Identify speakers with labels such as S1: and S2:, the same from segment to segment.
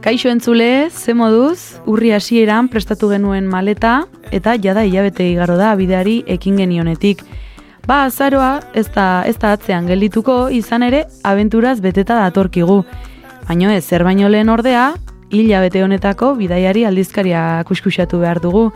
S1: Kaixo entzule, ze moduz, urri hasieran prestatu genuen maleta eta jada hilabete igaro da bideari ekin genionetik. Ba, azaroa ez da, ez da atzean geldituko izan ere abenturaz beteta datorkigu. Baino ez, zer baino lehen ordea, hilabete honetako bidaiari aldizkaria kuskusatu behar dugu.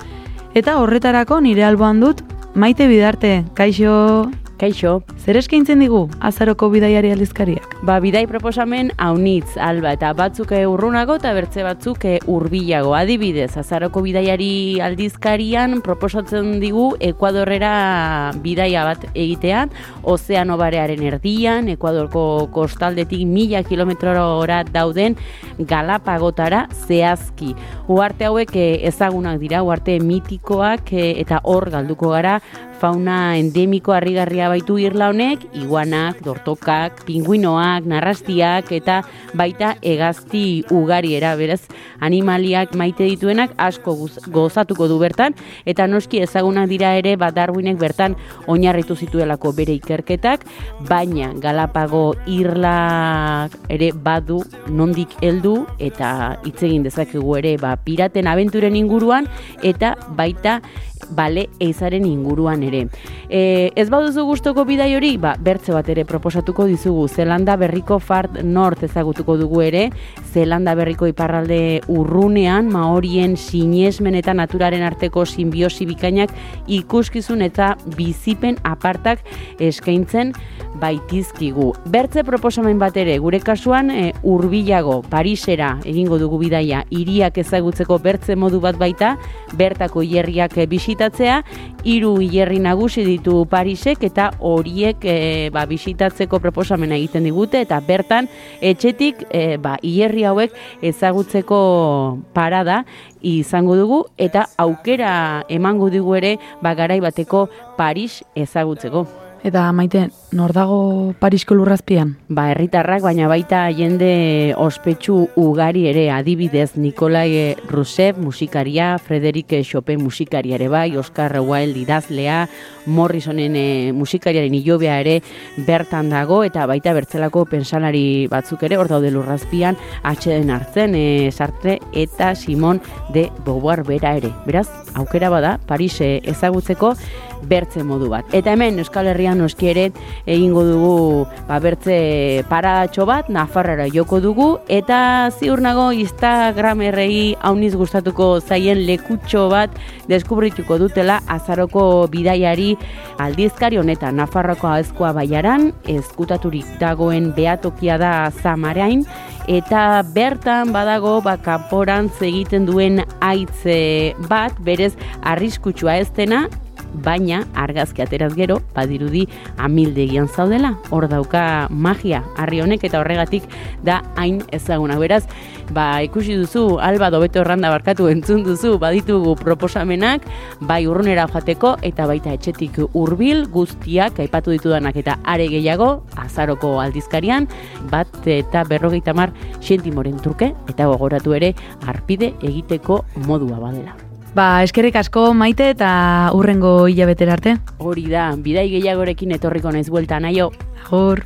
S1: Eta horretarako nire alboan dut, maite bidarte, kaixo,
S2: Kaixo,
S1: zer eskaintzen digu azaroko bidaiari aldizkariak?
S2: ba, bidai proposamen haunitz, alba, eta batzuk eh, urrunago eta bertze batzuk eh, hurbilago. Adibidez, azaroko bidaiari aldizkarian proposatzen digu Ekuadorrera bidaia bat egitean, ozeano barearen erdian, Ekuadorko kostaldetik mila kilometrora dauden Galapagotara zehazki. Uarte hauek eh, ezagunak dira, uarte mitikoak eta hor galduko gara fauna endemiko harrigarria baitu irla honek, iguanak, dortokak, pinguinoak, narrastiak eta baita hegazti ugariera, beraz animaliak maite dituenak asko guz- gozatuko du bertan eta noski ezagunak dira ere bat Darwinek bertan oinarritu zituelako bere ikerketak, baina Galapago irla ere badu nondik heldu eta hitz egin dezakegu ere ba, piraten abenturen inguruan eta baita bale eizaren inguruan ere. E, ez baduzu gustoko bidai hori, ba, bertze bat ere proposatuko dizugu. Zelanda berriko Fart North ezagutuko dugu ere, Zelanda berriko iparralde urrunean, maorien sinesmen eta naturaren arteko simbiosi bikainak ikuskizun eta bizipen apartak eskaintzen baitizkigu. Bertze proposamen bat ere, gure kasuan e, urbilago, Parisera egingo dugu bidaia, hiriak ezagutzeko bertze modu bat baita, bertako hierriak e, bisitatzea, hiru hilerri nagusi ditu Parisek eta horiek e, ba, bisitatzeko proposamena egiten digute eta bertan etxetik e, ba, hilerri hauek ezagutzeko parada izango dugu eta aukera emango dugu ere ba, garai bateko Paris ezagutzeko.
S1: Eta maite, nor dago Parisko lurrazpian?
S2: Ba, herritarrak, baina baita jende ospetsu ugari ere, adibidez Nikolai Rusev musikaria, Frederik Chopin musikaria ere bai, Oscar Wilde idazlea, Morrisonen e, musikariaren ilobea ere bertan dago, eta baita bertzelako pensalari batzuk ere, hor daude lurrazpian, atxeden hartzen, e, Sartre eta Simon de Beauvoir bera ere. Beraz, aukera bada, Paris eh, ezagutzeko, bertze modu bat. Eta hemen Euskal Herrian noski ere egingo dugu ba, bertze paratxo bat, Nafarrara joko dugu, eta ziur nago Instagramerrei hauniz gustatuko zaien lekutxo bat deskubrituko dutela azaroko bidaiari aldizkari honetan Nafarroko aezkoa baiaran, ezkutaturik dagoen behatokia da Zamarain, eta bertan badago ba, kanporantz egiten duen aitze bat, berez arriskutsua ez dena, baina argazki ateraz gero badirudi amildegian zaudela. Hor dauka magia harri honek eta horregatik da hain ezaguna. Beraz, ba, ikusi duzu, alba dobeto erranda barkatu entzun duzu, baditugu proposamenak, bai urrunera joateko eta baita etxetik hurbil guztiak aipatu ditudanak eta are gehiago azaroko aldizkarian, bat eta berrogeita mar sentimoren truke eta gogoratu ere arpide egiteko modua badela.
S1: Ba, eskerrik asko maite eta urrengo hilabetera arte.
S2: Hori da, bidai gehiagorekin etorriko naiz buelta naio.
S1: Agur.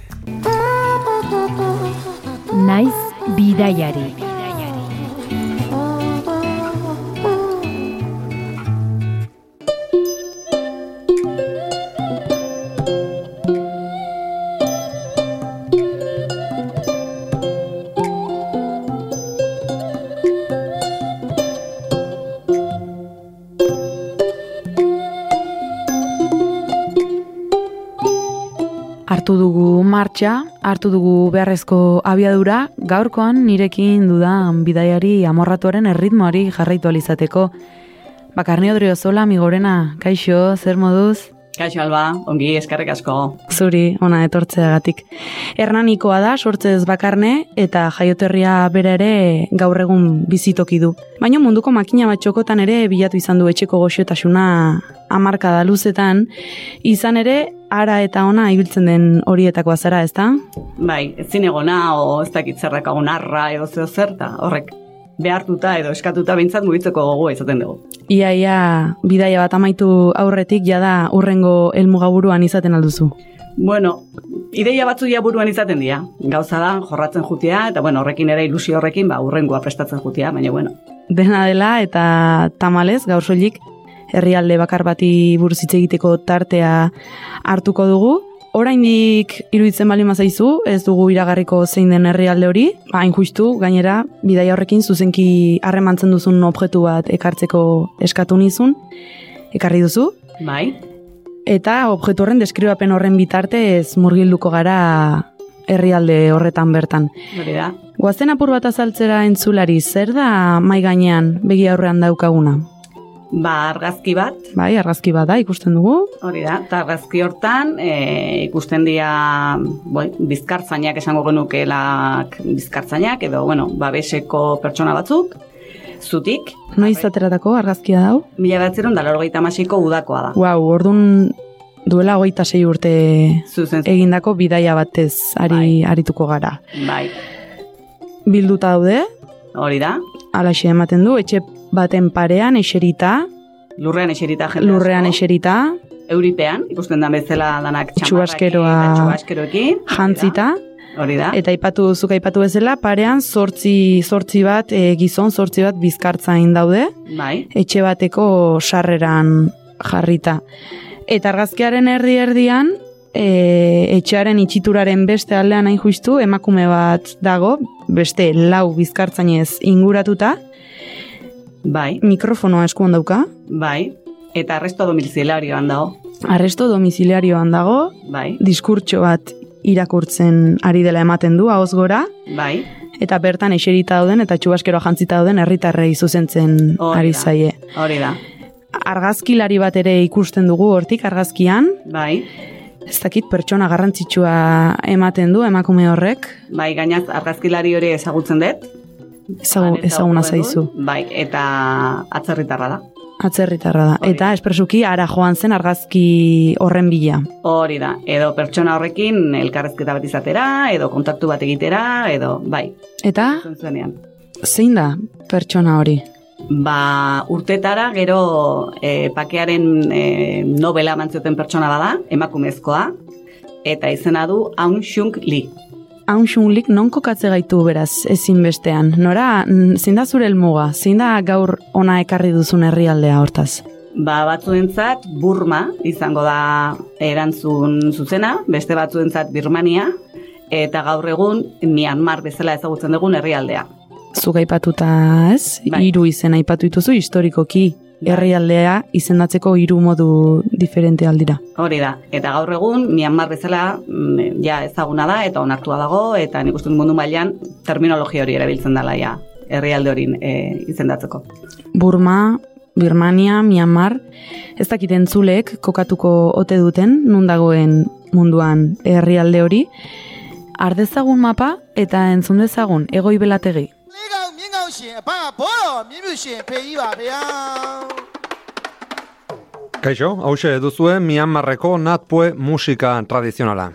S3: Naiz bidaiari.
S1: Martxa, hartu dugu beharrezko abiadura, gaurkoan nirekin dudan bidaiari amorratuaren erritmoari jarraitu alizateko. Bakarni odrio zola, migorena, kaixo, zer moduz?
S4: Kaixo alba, ongi eskarrik asko.
S1: Zuri, ona etortzeagatik. Hernanikoa da, sortzez bakarne, eta jaioterria bere ere gaur egun bizitoki du. Baina munduko makina bat txokotan ere bilatu izan du etxeko goxotasuna amarka da luzetan, izan ere, ara eta ona ibiltzen den horietakoa zara, ezta?
S4: Bai, ez zinegona, o ez dakit zerrakagun arra edo zerta, horrek behartuta edo eskatuta bintzat mugitzeko gogoa izaten dugu.
S1: Ia, ia, bidaia bat amaitu aurretik, jada urrengo elmugaburuan izaten alduzu.
S4: Bueno, ideia batzu ja buruan izaten dira. Gauza da, jorratzen jutia, eta bueno, horrekin ere ilusio horrekin, ba, urrengoa prestatzen jutia, baina bueno.
S1: Dena dela, eta tamalez, gaur soilik, herrialde bakar bati buruz hitz egiteko tartea hartuko dugu. Oraindik iruditzen bali mazaizu, ez dugu iragarriko zein den herrialde hori, ba, hain justu, gainera, bidaia horrekin zuzenki harremantzen duzun objektu bat ekartzeko eskatu nizun, ekarri duzu,
S4: Bai,
S1: eta objektu horren deskribapen horren bitartez murgilduko gara herrialde horretan bertan.
S4: hori da.
S1: Guazen apur bat azaltzera entzulari, zer da mai gainean begi aurrean daukaguna?
S4: Ba, argazki bat,
S1: Bai, argazki bat da, ikusten dugu.
S4: hori da, eta argazki hortan e, ikusten dira boi, bizkartzainak esango genukeelak bizkartzainak, edo, bueno, babeseko pertsona batzuk, zutik,
S1: Noiz ateratako argazkia dau?
S4: mila batzerun da laurogeita hamasiko udakoa da.
S1: Wow, ordun duela hogeita sei urte
S4: Zuzen,
S1: egindako bidaia batez ari arituko gara.
S4: bai,
S1: Bilduta daude,
S4: hori da,
S1: alaxe ematen du, etxe baten parean eserita,
S4: lurrean eserita jende
S1: lurrean
S4: asko.
S1: eserita,
S4: Euripean, ikusten da bezala danak eta txubaskeroekin.
S1: jantzita,
S4: Hori da,
S1: eta aipatu zuk aipatu bezala, parean zortzi, zortzi bat e, gizon, zortzi bat bizkartzain daude,
S4: bai,
S1: etxe bateko sarreran jarrita. Eta argazkiaren erdi erdian, e, etxearen itxituraren beste aldean hain justu, emakume bat dago, beste lau bizkartzainez inguratuta,
S4: bai,
S1: mikrofonoa eskuan dauka,
S4: bai, eta arresto domiciliarioan dago,
S1: arresto domiciliarioan dago,
S4: bai,
S1: diskurtso bat irakurtzen ari dela ematen du, ahoz gora,
S4: bai,
S1: eta bertan eserita dauden eta txubaskeroa jantzita dauden herritarrei zuzentzen
S4: Hori
S1: ari zaie.
S4: hori da,
S1: Argazkilari bat ere ikusten dugu hortik argazkian,
S4: bai,
S1: ez dakit pertsona garrantzitsua ematen du emakume horrek,
S4: bai, gainaz argazkilari hori ezagutzen dut.
S1: Ezagu,
S4: Han
S1: ezaguna zaizu,
S4: Bai, eta atzerritarra da.
S1: atzerritarra da.
S4: Hori.
S1: Eta espresuki ara joan zen argazki horren bila.
S4: Hori da, edo pertsona horrekin elkarrezketa bat izatera, edo kontaktu bat egitera, edo, bai,
S1: Eta
S4: zuzenean.
S1: zein da pertsona hori?
S4: Ba, urtetara gero e, pakearen e, novela mantzioten pertsona bada, emakumezkoa, eta izena du Aung Shung Lee.
S1: Haun xunglik non kokatze gaitu beraz ezinbestean? Nora, zein da zure helmuga? Zein da gaur ona ekarri duzun herrialdea hortaz?
S4: Ba, batzuentzat Burma izango da erantzun zuzena, beste batzuentzat Birmania, eta gaur egun Myanmar bezala ezagutzen dugun herrialdea.
S1: Zuk aipatuta, ez?
S4: Bai.
S1: Hiru izen aipatu dituzu historikoki. Herrialdea izendatzeko hiru modu diferente aldira.
S4: Hori da, eta gaur egun Myanmar bezala mm, ja ezaguna da eta onartua dago, eta nik uste mundu mailan terminologia hori erabiltzen dela ja herrialde hori e, izendatzeko.
S1: Burma, Birmania, Myanmar, ez dakit entzulek kokatuko ote duten, nun dagoen munduan herrialde hori. Ardezagun mapa eta entzun dezagun egoi belategi.
S5: င်းရှင်အဖန်ကဘောတော်မြင်းမြူရှင်ဖေးကြီးပါဗျာ
S6: Kaixo, hau xe duzue Myanmarreko natpue musika tradizionala.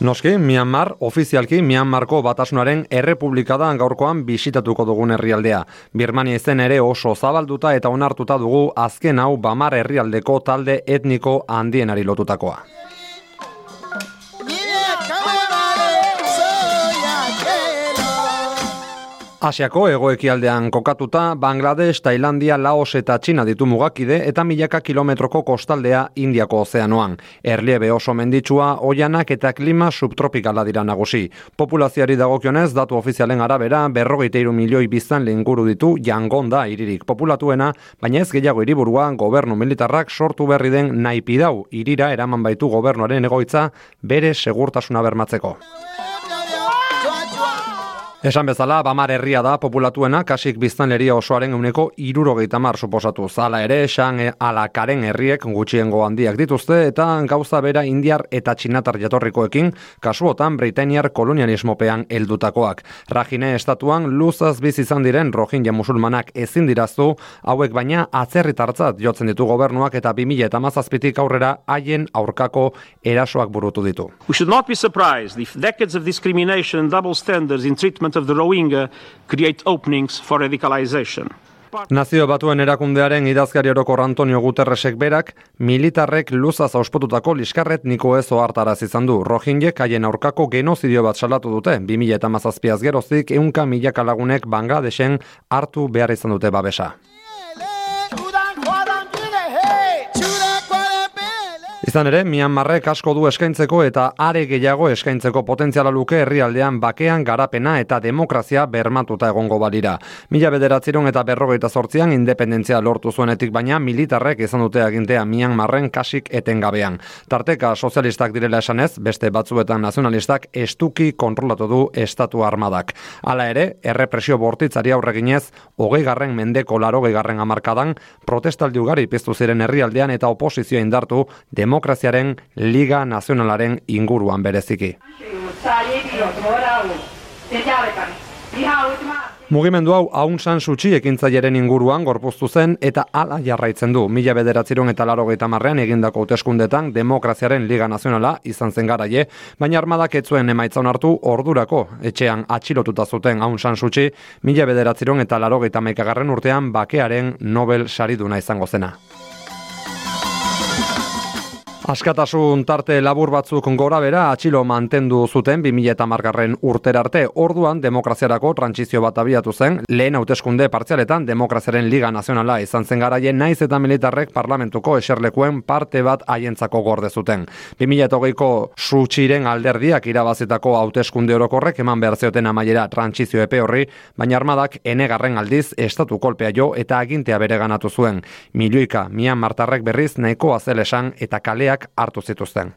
S6: Noski, Myanmar, ofizialki Myanmarko batasunaren errepublikada gaurkoan bisitatuko dugun herrialdea. Birmania izen ere oso zabalduta eta onartuta dugu azken hau bamar herrialdeko talde etniko handienari lotutakoa. Asiako egoekialdean kokatuta, Bangladesh, Tailandia, Laos eta Txina ditu mugakide eta milaka kilometroko kostaldea Indiako ozeanoan. Erliebe oso menditsua, oianak eta klima subtropikala dira nagusi. Populazioari dagokionez, datu ofizialen arabera, berrogeita iru milioi biztan inguru ditu jangonda iririk populatuena, baina ez gehiago hiriburua gobernu militarrak sortu berri den naipidau irira eraman baitu gobernuaren egoitza bere segurtasuna bermatzeko. Esan bezala, Bamar herria da populatuena kasik biztanleria osoaren euneko irurogeita mar suposatu. Zala ere, esan alakaren herriek gutxiengo handiak dituzte eta gauza bera indiar eta txinatar jatorrikoekin kasuotan Britainiar kolonialismopean heldutakoak. Rajine estatuan luzaz biz izan diren rohingya musulmanak ezin diraztu, hauek baina atzerritartzat jotzen ditu gobernuak eta 2000 eta mazazpitik aurrera haien aurkako erasoak burutu ditu.
S7: We should not be surprised if decades of discrimination and double standards in treatment of the Rohingya create openings for radicalization.
S6: Nazio batuen erakundearen idazkari orokor Antonio Guterresek berak, militarrek luzaz auspotutako liskarret niko ez ohartaraz izan du. Rohingyek haien aurkako genozidio bat salatu dute. 2000 eta mazazpiaz geroztik, eunka milaka lagunek Bangladesen hartu behar izan dute babesa. Izan ere, Myanmarrek asko du eskaintzeko eta are gehiago eskaintzeko potentziala luke herrialdean bakean garapena eta demokrazia bermatuta egongo balira. Mila bederatziron eta berrogeita sortzian independentzia lortu zuenetik baina militarrek izan dute agintea Myanmarren kasik etengabean. Tarteka sozialistak direla esanez, beste batzuetan nazionalistak estuki kontrolatu du estatu armadak. Hala ere, errepresio bortitzari aurreginez, hogei garren mendeko laro garren amarkadan, protestaldi ugari piztu ziren herrialdean eta oposizioa indartu demokraziaren Liga Nazionalaren inguruan bereziki. Mugimendu hau Aung San Suu Kyi ekintzaileren inguruan gorpuztu zen eta hala jarraitzen du. Mila bederatziron eta laro marrean egindako hauteskundetan demokraziaren Liga Nazionala izan zen garaie, baina armadak etzuen emaitza onartu ordurako etxean atxilotuta zuten Aung San Suu Kyi, mila bederatziron eta laro urtean bakearen Nobel sariduna izango zena. Askatasun tarte labur batzuk gora bera atxilo mantendu zuten 2000 eta margarren urter arte orduan demokraziarako trantsizio bat abiatu zen, lehen hauteskunde partzialetan demokraziaren Liga Nazionala izan zen garaien naiz eta militarrek parlamentuko eserlekuen parte bat haientzako gorde zuten. 2008ko sutxiren alderdiak irabazitako hauteskunde orokorrek eman behar zioten amaiera trantsizio epe horri, baina armadak enegarren aldiz estatu kolpea jo eta agintea bere ganatu zuen. Milioika, mian martarrek berriz nahiko azelesan eta kaleak hartu zituzten.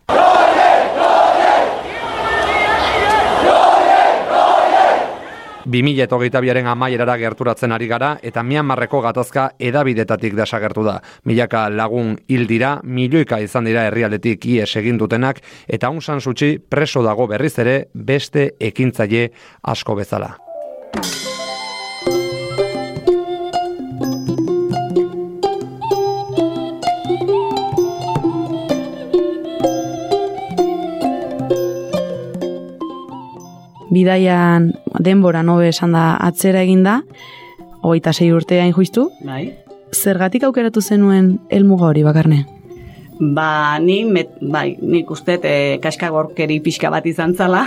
S6: Bi mila eta hogeita biaren amaierara gerturatzen ari gara eta Myanmarreko gatazka edabidetatik desagertu da. Milaka lagun hil dira, milioika izan dira herrialdetik ies egin dutenak eta Aung San Suu Kyi preso dago berriz ere beste ekintzaile asko bezala.
S1: Bidaian denbora nobe esan da atzera eginda, hogeita sei urte hain juistu.
S4: Bai.
S1: Zergatik aukeratu zenuen helmuga hori bakarne?
S4: Ba, ni, met, bai, nik uste e, kaskagorkeri pixka bat izan zala.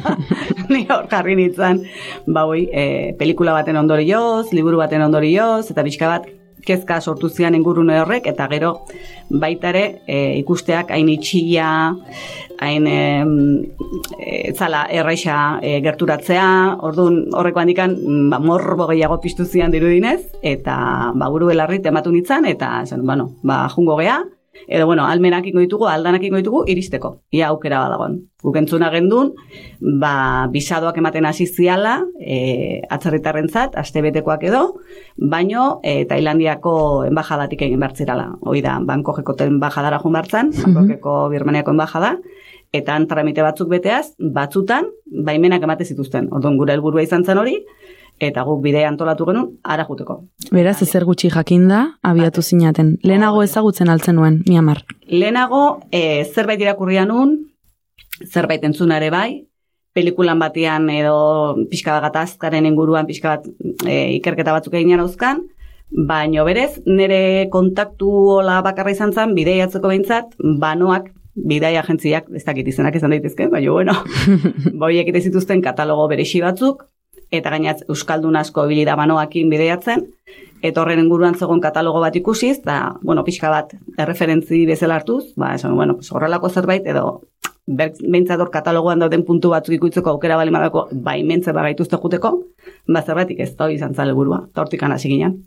S4: ni hor jarri nintzen, ba, oi, e, pelikula baten ondorioz, liburu baten ondorioz, eta pixka bat kezka sortu zian ingurune horrek, eta gero baita ere e, ikusteak hain itxia, hain e, e, zala erraixa e, gerturatzea, orduan horreko handikan mm, ba, morbo gehiago piztu zian dirudinez, eta ba, buru belarri tematu nintzen, eta esan, bueno, ba, jungo gea, edo bueno, almenak ingo ditugu, aldanak ingo ditugu, iristeko. Ia aukera badagoen. Guk entzuna gendun, ba, bisadoak ematen hasi ziala, e, atzerritarrentzat, astebetekoak edo, baino e, Tailandiako embajadatik egin bertzirala. Hoi da, Bangkokeko embajadara jun bertzan, Bangkokeko Birmaniako embajada, eta han tramite batzuk beteaz, batzutan, baimenak emate zituzten. Orduan, gure helburua izan zen hori, eta guk bidea antolatu genuen, ara juteko.
S1: Beraz, ezer gutxi jakinda, abiatu zinaten. Lehenago ezagutzen altzen nuen, Miamar.
S4: Lehenago, e, zerbait irakurria nun, zerbait entzunare bai, pelikulan batean edo pixka bat gatazkaren inguruan pixka bat e, ikerketa batzuk egin arauzkan, baino berez, nire kontaktu hola bakarra izan zen, bideiatzeko behintzat, banoak bidai agentziak, ez dakit izenak izan daitezke, baina bueno, boi egite zituzten katalogo berexi batzuk, eta gainatz Euskaldun asko bilida banoakin bideiatzen, eta horren inguruan zegoen katalogo bat ikusiz, eta, bueno, pixka bat erreferentzi bezala hartuz, ba, esan, bueno, pues, horrelako zerbait, edo bentzador katalogoan dauden puntu batzuk ikutzeko aukera bali madako, bai mentze bagaituzte juteko, ba, zerbaitik ez da izan zale burua, eta hortik hasi ginen.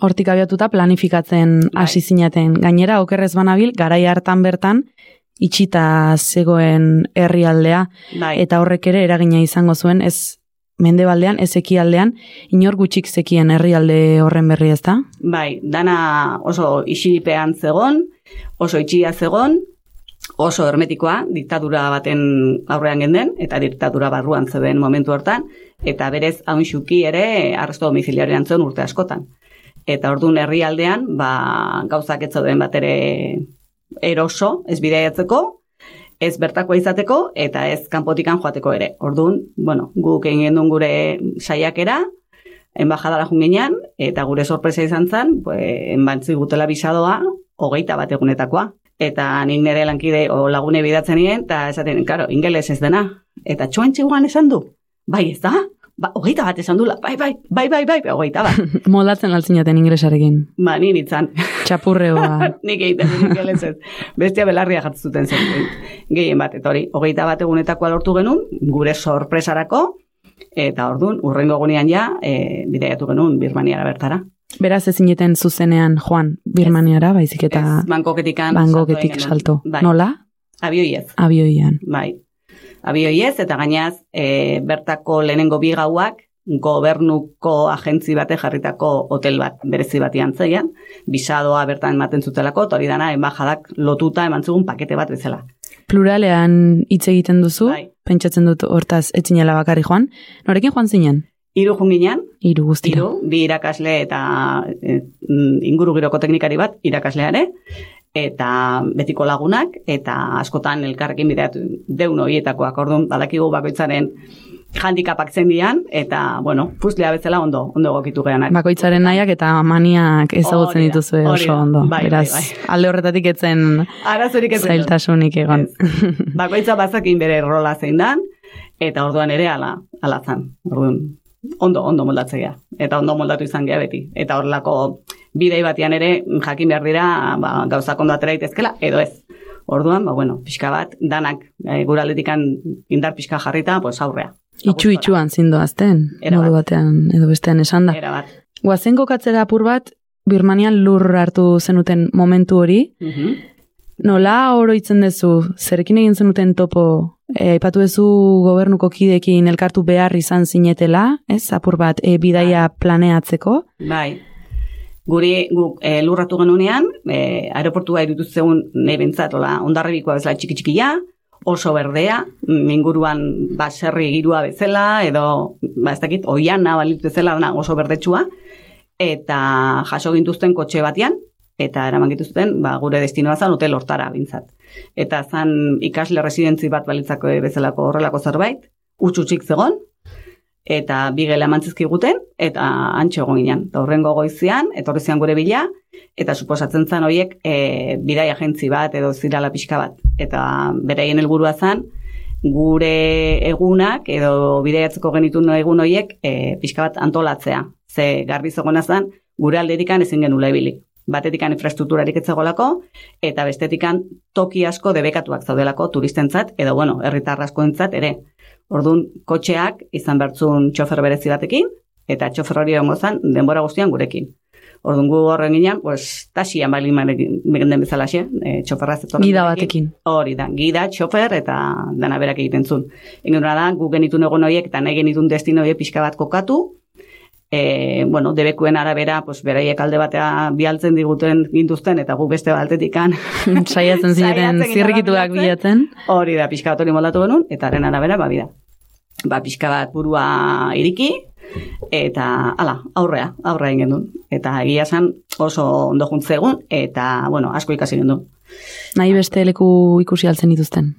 S1: Hortik abiatuta planifikatzen
S4: Bai.
S1: hasi zinaten. Gainera, okerrez banabil, garai hartan bertan, itxita zegoen herrialdea,
S4: Bai.
S1: eta horrek ere eragina izango zuen, ez mendebaldean, ez ekialdean, inor gutxik zekien herrialde horren berri ez da?
S4: Bai, dana oso isilipean zegon, oso itxia zegon, oso hermetikoa, diktadura baten aurrean genden, eta diktadura barruan zeuden momentu hortan, eta berez haunxuki ere arresto domiciliarian zen urte askotan. Eta orduan herrialdean, ba, gauzak ez zeuden bat ere eroso, ez bidaiatzeko, ez bertakoa izateko, eta ez kanpotikan joateko ere. Orduan, bueno, guk egin gendun gure saiakera, enbajadara junginean, eta gure sorpresa izan zen, pues, enbantzi gutela bisadoa, hogeita bat egunetakoa. Eta nik nire lankide o lagune bidatzen nien, eta esaten, karo, ingeles ez dena. Eta txoen txiguan esan du, bai ez da? Ba, hogeita bat esan dula, bai, bai, bai, bai, bai, hogeita bat.
S1: Moldatzen altzinaten ingresarekin.
S4: Ba, ni nintzen.
S1: Txapurreoa.
S4: Nik egiten dut ingeles ez. Bestia belarria jartzen zuten zen. Gehien bat, eta hori, hogeita bat egunetakoa lortu genuen, gure sorpresarako, eta ordun urrengo egunean ja, e, bidaiatu genuen Birmaniara bertara.
S1: Beraz ezineten zuzenean joan Birmaniara, baizik eta
S4: Ez, Bangkoketikan
S1: Bangoketik
S4: salto. Bai.
S1: Nola?
S4: Abioiez.
S1: Abioian.
S4: Bai. Abioiez, eta gainaz, e, bertako lehenengo bi gauak, gobernuko agentzi bate jarritako hotel bat berezi batian zeian, bisadoa bertan ematen zutelako, eta hori dana, enbajadak lotuta eman zugun pakete bat bezala.
S1: Pluralean hitz egiten duzu,
S4: Bai.
S1: pentsatzen dut hortaz etzinela bakarri joan. Norekin joan zinen?
S4: Hiru junginean,
S1: Hiru guztira.
S4: hiru, bi irakasle eta e, mm, inguru giroko teknikari bat irakasleare, eta betiko lagunak, eta askotan elkarrekin bideatu deun horietakoak, orduan, badakigu bakoitzaren handikapak zendian, eta, bueno, puzlea bezala ondo, ondo gokitu geanak.
S1: Bakoitzaren nahiak eta maniak ezagutzen dituzue oso ondo.
S4: Bai, bai,
S1: Beraz,
S4: bai.
S1: alde horretatik etzen
S4: Arazorik ez
S1: zailtasunik egon.
S4: Bakoitza bazakin bere rola zein dan, eta orduan ere ala, ala zan. Orduan, ondo, ondo moldatzea. Eta ondo moldatu izan gea beti. Eta horrelako bidei batian ere jakin behar dira ba, gauzak ondo atera daitezkela, edo ez. Orduan, ba, bueno, pixka bat, danak e, gure aldetikan indar pixka jarrita, pues aurrea.
S1: Itxu itxuan zindoazten, modu
S4: bat.
S1: batean edo bestean esan da.
S4: Era bat.
S1: Guazen kokatzera apur bat, Birmanian lur hartu zenuten momentu hori,
S4: Mhm.
S1: nola oroitzen duzu, zerekin egin zenuten topo, e, aipatu duzu gobernuko kidekin elkartu behar izan zinetela, ez, apur bat, e, bidaia planeatzeko,
S4: Bai. Guri guk e, lurratu genunean, e, aeroportua irutu zeun nahi bentsat, ola, ondarribikoa bezala txiki txikia, oso berdea, mm, inguruan baserri girua bezala, edo, ba, ez dakit, oiana balitu bezala, dana oso berdetsua, eta jaso gintuzten kotxe batean, eta eraman gituzten, ba, gure destinoa zen hotel hortara bintzat. Eta zan ikasle residentzi bat balitzako bezalako horrelako zerbait, utxutxik zegon, eta bi gela eman zizkiguten, eta antxo egon ginen. Horrengo goizian, etorri zian gure bila, eta suposatzen zen horiek e, bidai agentzi bat edo zirala pixka bat. Eta beraien helburua zen, gure egunak edo bidaiatzeko genitun egun horiek e, pixka bat antolatzea. Ze garbi zegona zen, gure alderikan ezin genula ibili. Batetikan infrastrukturarik ez zegoelako, eta bestetikan toki asko debekatuak zaudelako turistentzat, edo bueno, herritar askoentzat ere. Orduan, kotxeak izan bertzun txofer berezi batekin, eta txofer hori zen denbora guztian gurekin. Orduan gu horren ginen, pues, tasian bali den bezala xe, e, txoferra zetorren
S1: gida batekin.
S4: Hori da, gida, txofer eta dana berak egiten zuen. Inguruna da, gu genitun egon horiek eta nahi genitun destino horiek pixka bat kokatu, e, bueno, debekuen arabera, pues, beraiek alde batea bialtzen diguten gintuzten, eta gu beste baltetikan
S1: Saiatzen zineten
S4: Saiatzen
S1: zirrikituak
S4: bilatzen. Hori da, pixka bat hori moldatu genuen, eta haren arabera, ba, bida. Ba, pixka bat burua iriki, eta, ala, aurrea, aurrea egin genuen. Eta egia esan oso ondo juntzegun, eta, bueno, asko ikasi genuen.
S1: Nahi beste leku ikusi altzen dituzten.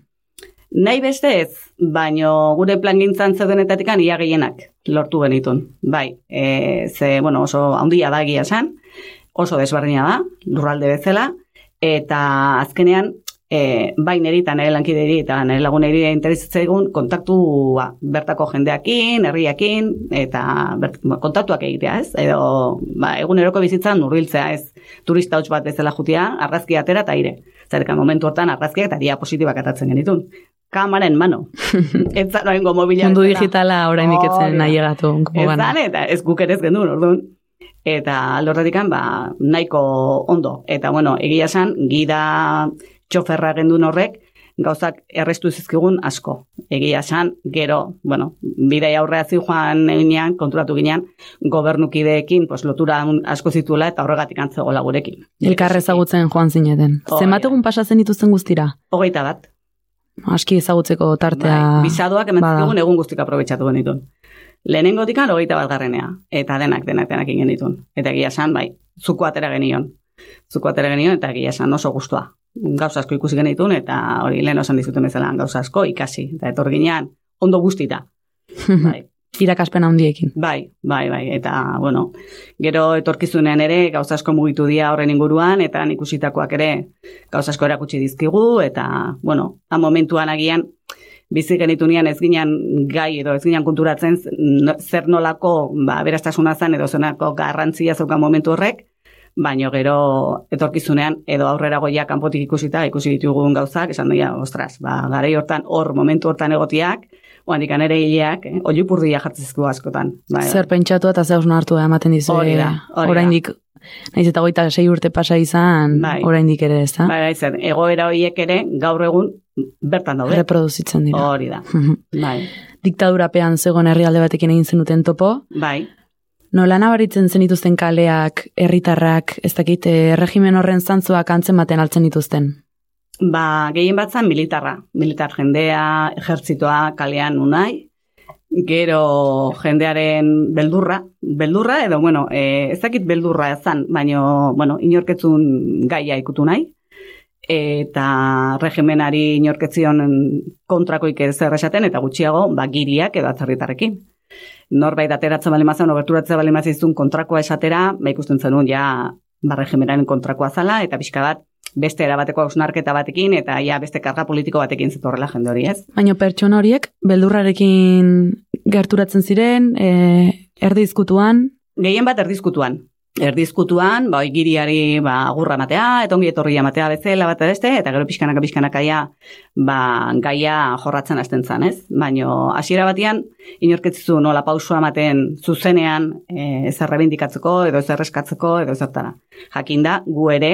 S4: Nahi beste ez, baino gure plan gintzan zeudenetatik ia gehienak lortu genitun. Bai, e, ze, bueno, oso handia da egia esan, oso desberdina da, lurralde bezala, eta azkenean, e, bai niri eta nire lankideri eta nire laguneri interesatzaigun kontaktua bertako jendeakin, herriakin, eta bert, ba, kontaktuak egitea, ez? Edo, ba, eguneroko bizitzan urbiltzea, ez? Turista hots bat bezala jutia, argazki atera eta aire. Zerka momentu hortan argazkiak eta diapositibak atatzen genitun. Kamara en mano. ez zan oengo mobila
S1: Mundu digitala orain iketzen nahi egatu.
S4: Ez zan, eta ez guk ere ez gendun, orduan. Eta horretikan, ba, nahiko ondo. Eta, bueno, egia esan, gida txoferra gendun horrek, gauzak errestu zizkigun asko. Egia esan, gero, bueno, bidei aurrea joan eginean, konturatu ginean, gobernukideekin, pues, lotura asko zituela eta horregatik antzegoela gurekin.
S1: Elkar ezagutzen joan zineten.
S4: Hori
S1: Zenbat egun pasatzen dituzten guztira?
S4: Hogeita bat.
S1: Aski ezagutzeko tartea...
S4: Bai,
S1: bada.
S4: zizkigun egun guztik aprobetsatu genitun. Lehenengo dikan, hogeita bat garrenea. Eta denak, denak, denak ingen ditun. Eta egia esan, bai, zuko atera genion. Zuko atera genion, eta egia esan oso gustua. Gauza asko ikusi genitun, eta hori lehen osan dizuten bezala gauza asko ikasi. Eta etor ginean, ondo guztita. Bai,
S1: Irakaspen handiekin.
S4: bai, bai, bai. Eta, bueno, gero etorkizunean ere gauza asko mugitu dira horren inguruan, eta ikusitakoak ere gauza asko erakutsi dizkigu, eta, bueno, ha momentuan agian, bizi genitunean ez ginen gai edo ez ginen konturatzen zer nolako ba, beraztasuna zen edo zenako garrantzia zeukan momentu horrek, baino gero etorkizunean edo aurrera goia kanpotik ikusita ikusi ditugun gauzak, esan dira, ostras, ba, garei hortan hor momentu hortan egotiak, oandik ere hileak, eh, oilupurdia jartzezko askotan. Bai,
S1: Zer pentsatu eta zer hartu ematen dizu.
S4: Hori da, hori da.
S1: Oraindik, naiz eta goita sei urte pasa izan,
S4: Bai.
S1: oraindik ere, ez da?
S4: Bai, bai, zer, egoera horiek ere gaur egun bertan daude.
S1: Reproduzitzen dira.
S4: Hori da. Bai,
S1: Diktadurapean zegoen herrialde batekin egin zenuten topo,
S4: bai.
S1: Nola nabaritzen zenituzten kaleak, herritarrak, ez dakit, eh, regimen horren zantzuak antzematen altzen dituzten.
S4: Ba, gehien bat zen militarra. Militar jendea, ejertzitoa kalean unai, gero jendearen beldurra, beldurra edo, bueno, e, ez dakit beldurra ezan, baino, bueno, inorketzun gaia ikutu nahi, eta regimenari inorketzion kontrakoik ez esaten, eta gutxiago, ba, giriak edo atzerritarrekin. Norbait ateratzen bali mazan, oberturatzen bali mazizun kontrakoa esatera, ba ikusten zenun, ja, ba, regimenaren kontrakoa zala, eta pixka bat, beste erabateko hausnarketa batekin, eta ja, beste karga politiko batekin zetorrela jende hori, ez?
S1: Baina pertsona horiek, beldurrarekin gerturatzen ziren, e, erdizkutuan,
S4: Gehien bat erdizkutuan. Erdizkutuan, ba, giriari ba, agurra matea, eta ongi etorria matea bezala bat beste, eta gero pixkanaka pixkanaka ja, ba, gaia jorratzen hasten zan, ez? Baino, hasiera batean, inorketzizu nola pausua ematen zuzenean e, ez errebindikatzeko, edo ez erreskatzeko, edo zertara. Jakinda, gu ere,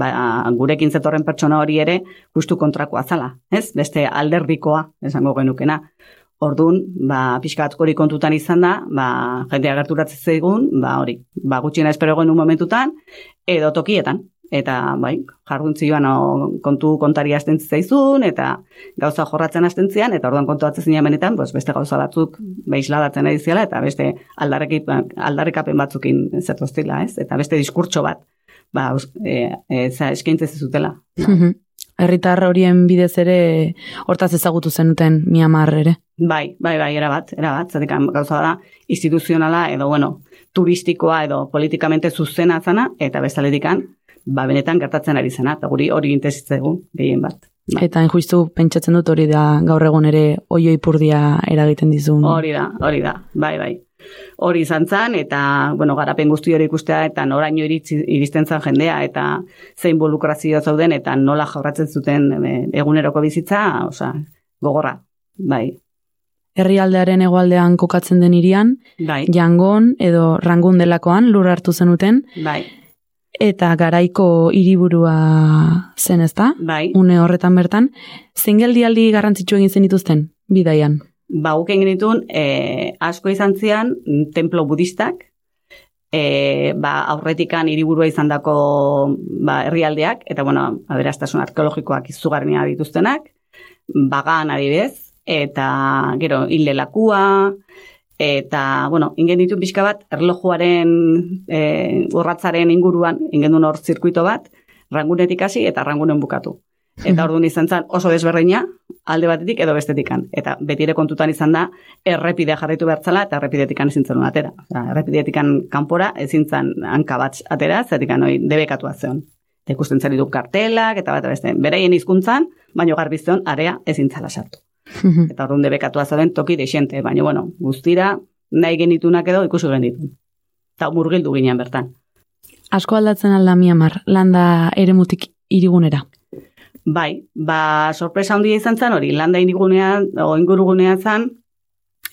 S4: ba, gurekin zetorren pertsona hori ere, justu kontrakoa zala, ez? Beste alderdikoa, esango genukena. Ordun, ba, pixka bat hori kontutan izan da, ba, jendea gerturatzen zaigun, ba, hori, ba, gutxiena espero genuen momentutan, edo tokietan. Eta, bai, jarguntzioan o, kontu kontari hasten zaizun, eta gauza jorratzen hasten zian, eta orduan kontuatzen zinean benetan, pues, beste gauza batzuk beisladatzen ari ziala, eta beste aldarrikapen batzukin zetoztila, ez? Eta beste diskurtso bat, ba, e, e, eskaintzen zizutela.
S1: Herritar horien bidez ere hortaz ezagutu zenuten Myanmar ere.
S4: Bai, bai, bai, erabat, erabat, zatik gauza da instituzionala edo, bueno, turistikoa edo politikamente zuzena zana, eta bestaletikan, ba, benetan gertatzen ari zena, eta guri hori intesitzegu, gehien bat. Bai.
S1: Eta injustu pentsatzen dut hori da gaur egun ere oio ipurdia eragiten dizun.
S4: Hori da, hori da, bai, bai. Hori izan zan, eta, bueno, garapen guzti hori ikustea, eta noraino iritsi, iristen zan jendea, eta zein involukrazio zauden, eta nola jorratzen zuten e, eguneroko bizitza, osea, gogorra, bai,
S1: Herrialdearen hegoaldean kokatzen den irian,
S4: bai,
S1: jangon edo rangun delakoan lur hartu zenuten,
S4: bai,
S1: eta garaiko hiriburua zen ezta?
S4: bai.
S1: Une horretan bertan, zein geldialdi garrantzitsu egin zenituzten, bidaian?
S4: Ba, guk egin ditun, e, asko izan zian, templo budistak, e, ba, aurretikan hiriburua izan dako ba, herrialdeak, eta, bueno, aberastasun arkeologikoak izugarria dituztenak, bagan adibidez, eta, gero, hile lakua, eta, bueno, ingen ditu pixka bat, erlojuaren e, urratzaren inguruan, ingen duen hor zirkuito bat, rangunetik hasi eta rangunen bukatu. Eta orduan izan zen oso desberdina, alde batetik edo bestetikan. Eta beti ere kontutan izan da, errepidea jarraitu behartzala eta errepidetikan ezin zen atera. Osea, errepidetikan kanpora ezin zen hanka bat atera, zetikan hori debekatua zeon. Eta ikusten zen ditu kartelak eta bat beste. Beraien hizkuntzan, baino garbizion area ezin zala sartu. Eta orduan debekatua zeuden toki deixente, baina bueno, guztira nahi genitunak edo ikusi genitun. Eta murgildu ginen bertan.
S1: Asko aldatzen alda Myanmar, landa eremutik irigunera.
S4: Bai, ba, sorpresa handia izan zen hori, landa inigunean, o ingurugunean zen,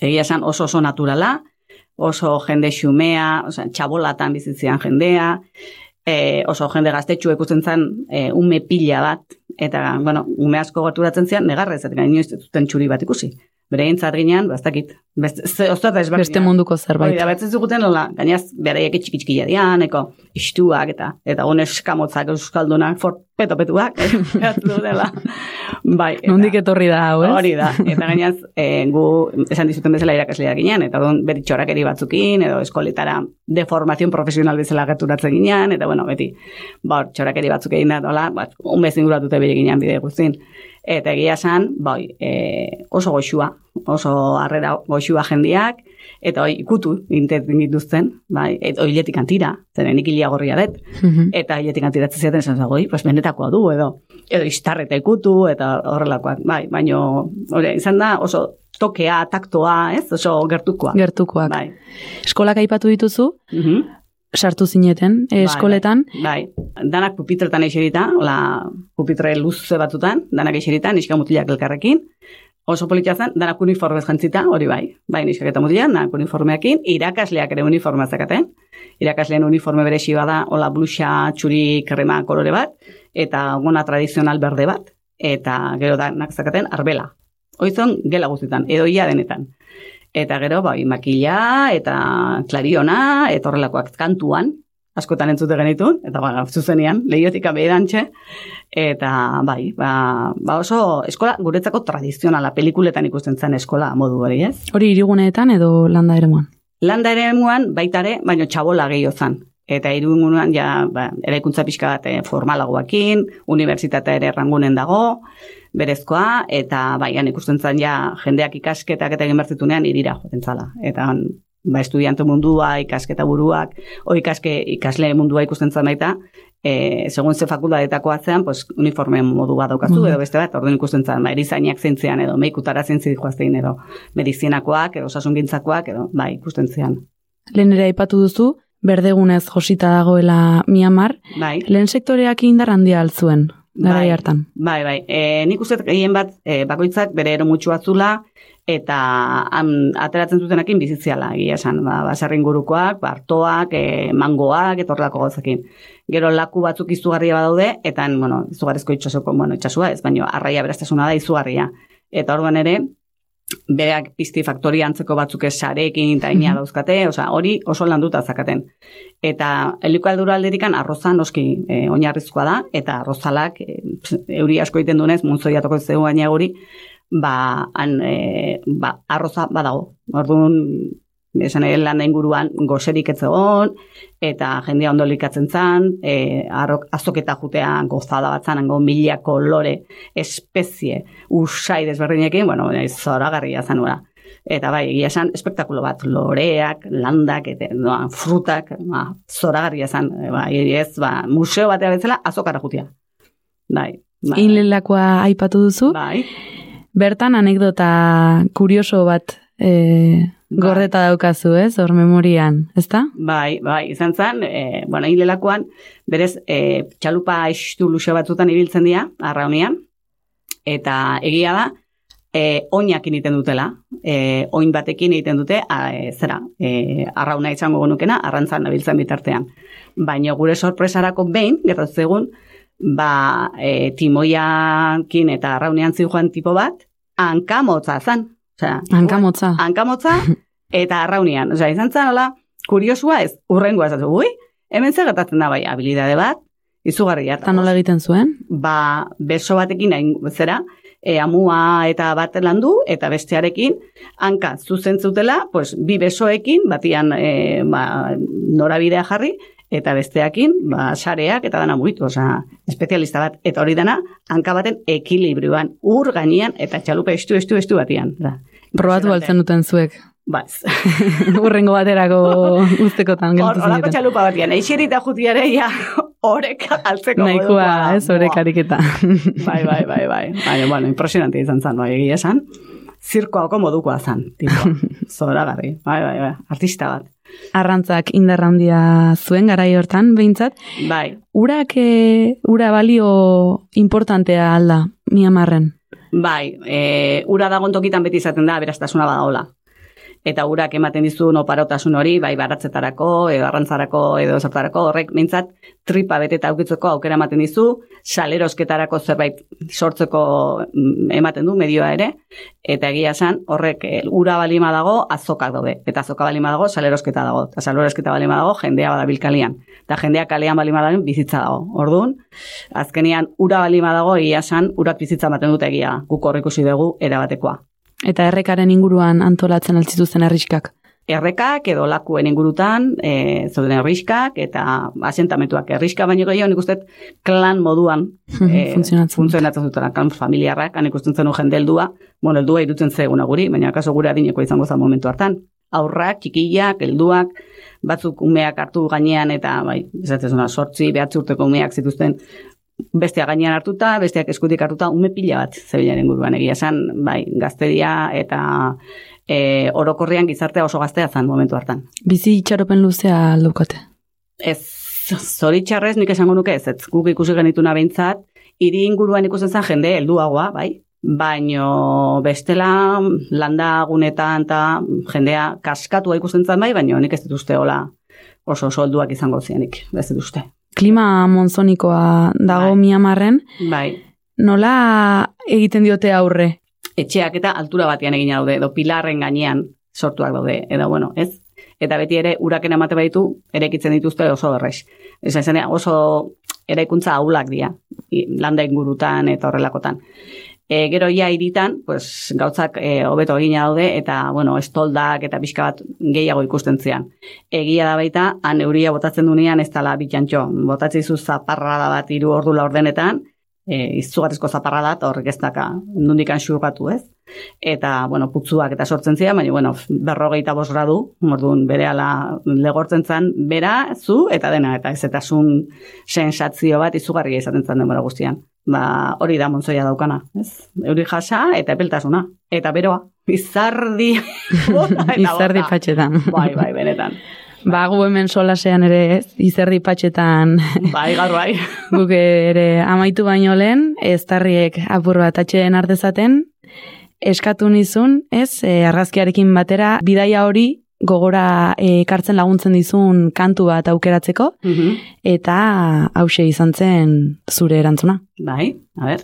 S4: egia esan oso oso naturala, oso jende xumea, osea, txabolatan bizitzean jendea, e, oso jende gaztetxu ikusten zen e, ume pila bat, eta, bueno, ume asko gerturatzen zian, negarrez, eta inoiz ez txuri bat ikusi. Bere egin zarginean, bastakit, beste, ze.
S1: Beste munduko zerbait.
S4: Hori da, betzen zuguten, nola, gainaz, bereiek txiki txiki dian, eko, istuak, eta, eta gune eskamotzak euskaldunak, for, peto-petuak, eratu dela. Bai, eta-
S1: Nondik etorri da hau, ez?
S4: Hori da, eta gainaz, e, gu esan dizuten bezala irakasleak ginen, eta don beti txorakeri batzukin, edo eskoletara de formación profesional bezala gerturatzen ginen, eta bueno, beti, ba, txorakeri batzuk egin da, dola, ba, un bez inguratute bere ginen bide guztin. Eta egia esan, bai, e, oso goxua, oso harrera goxua jendiak, eta hoi ikutu intenten dituzten, bai, eta hiletik antira, zeren nik hilia gorria dut,
S1: Mhm.
S4: eta hiletik antiratzen ziaten esan zago, pues benetakoa du, edo, edo istarreta ikutu, eta horrelakoak, bai, baino, hori, izan da oso tokea, taktoa, ez, oso gertukoa.
S1: Gertukoak.
S4: Bai.
S1: Eskolak aipatu dituzu,
S4: Mhm.
S1: Sartu zineten,
S4: Bai,
S1: eskoletan,
S4: Bai, danak pupitretan eserita, hola, pupitre luze batutan, danak eserita, niska mutilak elkarrekin, oso politia zen, danak uniformez jantzita, hori bai, bai, niskak eta mutilak, danak uniformeakin, irakasleak ere uniformea zekaten, irakasleen uniforme beresi bada, hola, blusa, txuri, krema, kolore bat, eta gona tradizional berde bat, eta gero danak zekaten, arbela. Hoizon, gela guztietan, edo ia denetan. Eta gero, bai, makila, eta klariona, eta horrelakoak kantuan, askotan entzute genitun, eta ba, zuzenean, lehiotik abeirantxe, eta bai, ba, ba oso eskola guretzako tradizionala, pelikuletan ikusten zen eskola modu hori, ez?
S1: hori iriguneetan edo landa ere moan.
S4: Landa ere muan, baitare, baino txabola gehiago zan. Eta irugunuan, ja, ba, eraikuntza pixka bat eh, formalagoakin, unibertsitatea ere rangunen dago, berezkoa, eta bai, han ikusten zen ja, jendeak ikasketak eta egin bertzitunean irira joten zala. Eta han, ba, estudiante mundua, ikasketa buruak, o ikaske, ikasle mundua ikusten zen baita, e, segun ze fakultatetako atzean, pues, uniforme modu bat daukazu,
S1: Mhm.
S4: edo beste bat, orduan ikusten zen, ba, erizainak zeintzean, edo meikutara zeintzi joaztein, edo medizinakoak, edo osasungintzakoak, edo, bai, ikusten zean.
S1: Lehen ere aipatu duzu, berdegunez josita dagoela Miamar,
S4: Bai,
S1: lehen sektoreak indar handia altzuen, garai
S4: Bai.
S1: hartan.
S4: bai, bai. E, nik uste gehien bat, e, bakoitzak bere ero mutxu batzula, eta han, ateratzen zutenakin bizitziala, egia esan, ba, baserrin gurukoak, bartoak, e, mangoak, eta horrelako gauzakin. Gero laku batzuk izugarria badaude, eta, bueno, izugarrizko itxasoko, bueno, itxasua ez, baina arraia beraztasuna da izugarria. Eta orduan ere, berak pizti faktoria antzeko batzuk ez sarekin eta ina dauzkate, osea, hori oso landuta zakaten. Eta elikaldura alderikan arroza noski e, oinarrizkoa da, eta arrozalak, e, euri asko egiten dunez, muntzoiatoko zeu gaina guri, ba, han, e, ba, arroza badago. Orduan, esan ere landa inguruan goserik ez eta jendea ondo likatzen zan, e, arrok, azoketa jutea gozada bat zan, hango mila kolore, espezie, usai desberdinekin, bueno, zoragarria zanura. Eta bai, egia esan, espektakulo bat, loreak, landak, eta no, frutak, ba, zoragarria zan, e, ba, ez, ba, museo batea bezala, azokara jutia. Bai, bai.
S1: Inlelakoa aipatu duzu,
S4: Bai,
S1: bertan anekdota kurioso bat e, gordeta daukazu, ez, hor memorian, ezta?
S4: Bai, bai, izan zen, e, bueno, hilelakoan, berez, e, txalupa estu luxe batzutan ibiltzen dira, arraunean, eta egia da, e, oinak egiten dutela, e, oin batekin egiten dute, a, e, zera, e, arrauna izango gonukena, arrantzan nabiltzen bitartean. Baina gure sorpresarako behin, gertatzen ba, e, timoiakin eta arraunean zijoan tipo bat, hankamotza zan. Osea,
S1: Hankamotza.
S4: hankamotza eta arraunean. Osea, izan zen, hola, kuriosua ez, urrengoa ez ui, hemen zer gertatzen da bai, habilidade bat, izugarri
S1: Eta nola egiten zuen?
S4: Ba, beso batekin hain zera, e, amua eta bat landu, eta bestearekin, hanka zuzen zutela, pues, bi besoekin, batian e, ba, norabidea jarri, eta besteakin, ba, sareak eta dana mugitu, osea, espezialista bat, eta hori dana, hanka baten ekilibrioan, ur gainean, eta txalupa estu, estu, estu batian. Da.
S1: Probatu altzen duten zuek.
S4: Ba, ez.
S1: Urrengo baterako guztekotan
S4: Hor,
S1: gelditu
S4: Horako
S1: zineten.
S4: txalupa batian, eixerita jutiare, ja, horek altzeko
S1: Nahikoa, ez, horek
S4: Buah.
S1: ariketa.
S4: Bai, bai, bai, bai. Baina, bueno, impresionante izan zen, bai, egia esan. Zirkoako modukoa zen, tipo. Zoragarri, bai, bai, bai, artista bat.
S1: Arrantzak indar handia zuen garai hortan, behintzat.
S4: Bai,
S1: Urak, e, ura balio importantea alda, Miamarren.
S4: bai, e, ura dagon tokitan beti izaten da, beraztasuna badaola. Eta urak ematen dizu oparotasun hori, bai baratzetarako, edo arrantzarako, edo zertarako, horrek mintzat tripa beteta aukitzeko aukera ematen dizu, salerosketarako zerbait sortzeko mm, ematen du medioa ere, eta egia esan horrek eh, ura balima dago azokak daude, eta azoka balima dago salerosketa dago, eta salerosketa balima dago jendea badabil kalean, eta jendea kalean balima dago bizitza dago, orduan, azkenian ura balima dago egia esan urak bizitza ematen dute egia, guk hor ikusi dugu erabatekoa.
S1: Eta errekaren inguruan antolatzen altzituzten herriskak.
S4: errekak edo lakuen ingurutan, e, zauden herriskak eta asentamentuak herriska baino gehiago nik uste klan moduan e, Funtzionatzen. dutela, klan familiarrak, han ikusten zen jende heldua, bueno, heldua irutzen zeguna guri, baina kaso gure adineko izango zen momentu hartan. Aurrak, txikiak, helduak, batzuk umeak hartu gainean eta bai, esatzen sortzi, behatzi urteko umeak zituzten bestea gainean hartuta, besteak eskutik hartuta, ume pila bat zebilaren guruan egia esan, bai, gaztedia eta e, orokorrean gizartea oso gaztea zen momentu hartan.
S1: Bizi itxaropen luzea aldukate.
S4: Ez, zoritxarrez nik esango nuke ez, ez guk ikusi genituna behintzat, hiri inguruan ikusten zen jende helduagoa, bai, baino bestela landa gunetan eta jendea kaskatua ikusten zen bai, baino nik ez dut uste hola oso solduak izango zianik, ez dut uste.
S1: Klima monzonikoa dago
S4: Bai.
S1: miamarren,
S4: Bai,
S1: nola egiten diote aurre?
S4: etxeak eta altura batean egin daude, edo pilarren gainean sortuak daude, edo bueno, ez? Eta beti ere uraken emate baitu, erekitzen dituzte oso berrex. Ez oso eraikuntza aulak dira, landa ingurutan eta horrelakotan. E, gero ja iritan, pues, gautzak e, hobeto egina daude, eta, bueno, estoldak eta pixka bat gehiago ikusten zian. Egia da baita, han euria botatzen dunean ez dala bitxantxo. Botatzen zu zaparrada bat hiru ordu laurdenetan, e, izugarrizko zaparrada, eta horrek ez daka nundikan xurgatu ez. Eta, bueno, putzuak eta sortzen zian, baina, bueno, berrogeita bos gradu, orduan bere legortzen zen, bera, zu, eta dena, eta ez eta sun sensatzio bat izugarria izaten zen denbora guztian. Ba, hori da montzoia daukana, ez? Euri jasa eta epeltasuna. Eta beroa, bizardi bota eta
S1: Izardi patxetan.
S4: Bai, bai, benetan.
S1: Ba, gu hemen solasean ere ez, izerdi patxetan
S4: Bai, gaur bai.
S1: guk ere amaitu baino lehen, eztarriek apur bat atxeen artezaten, eskatu nizun, ez, e, argazkiarekin batera, bidaia hori gogora e, ekartzen laguntzen dizun kantu bat aukeratzeko,
S4: Mhm.
S1: eta hause izan zen zure erantzuna.
S4: Bai, a ber.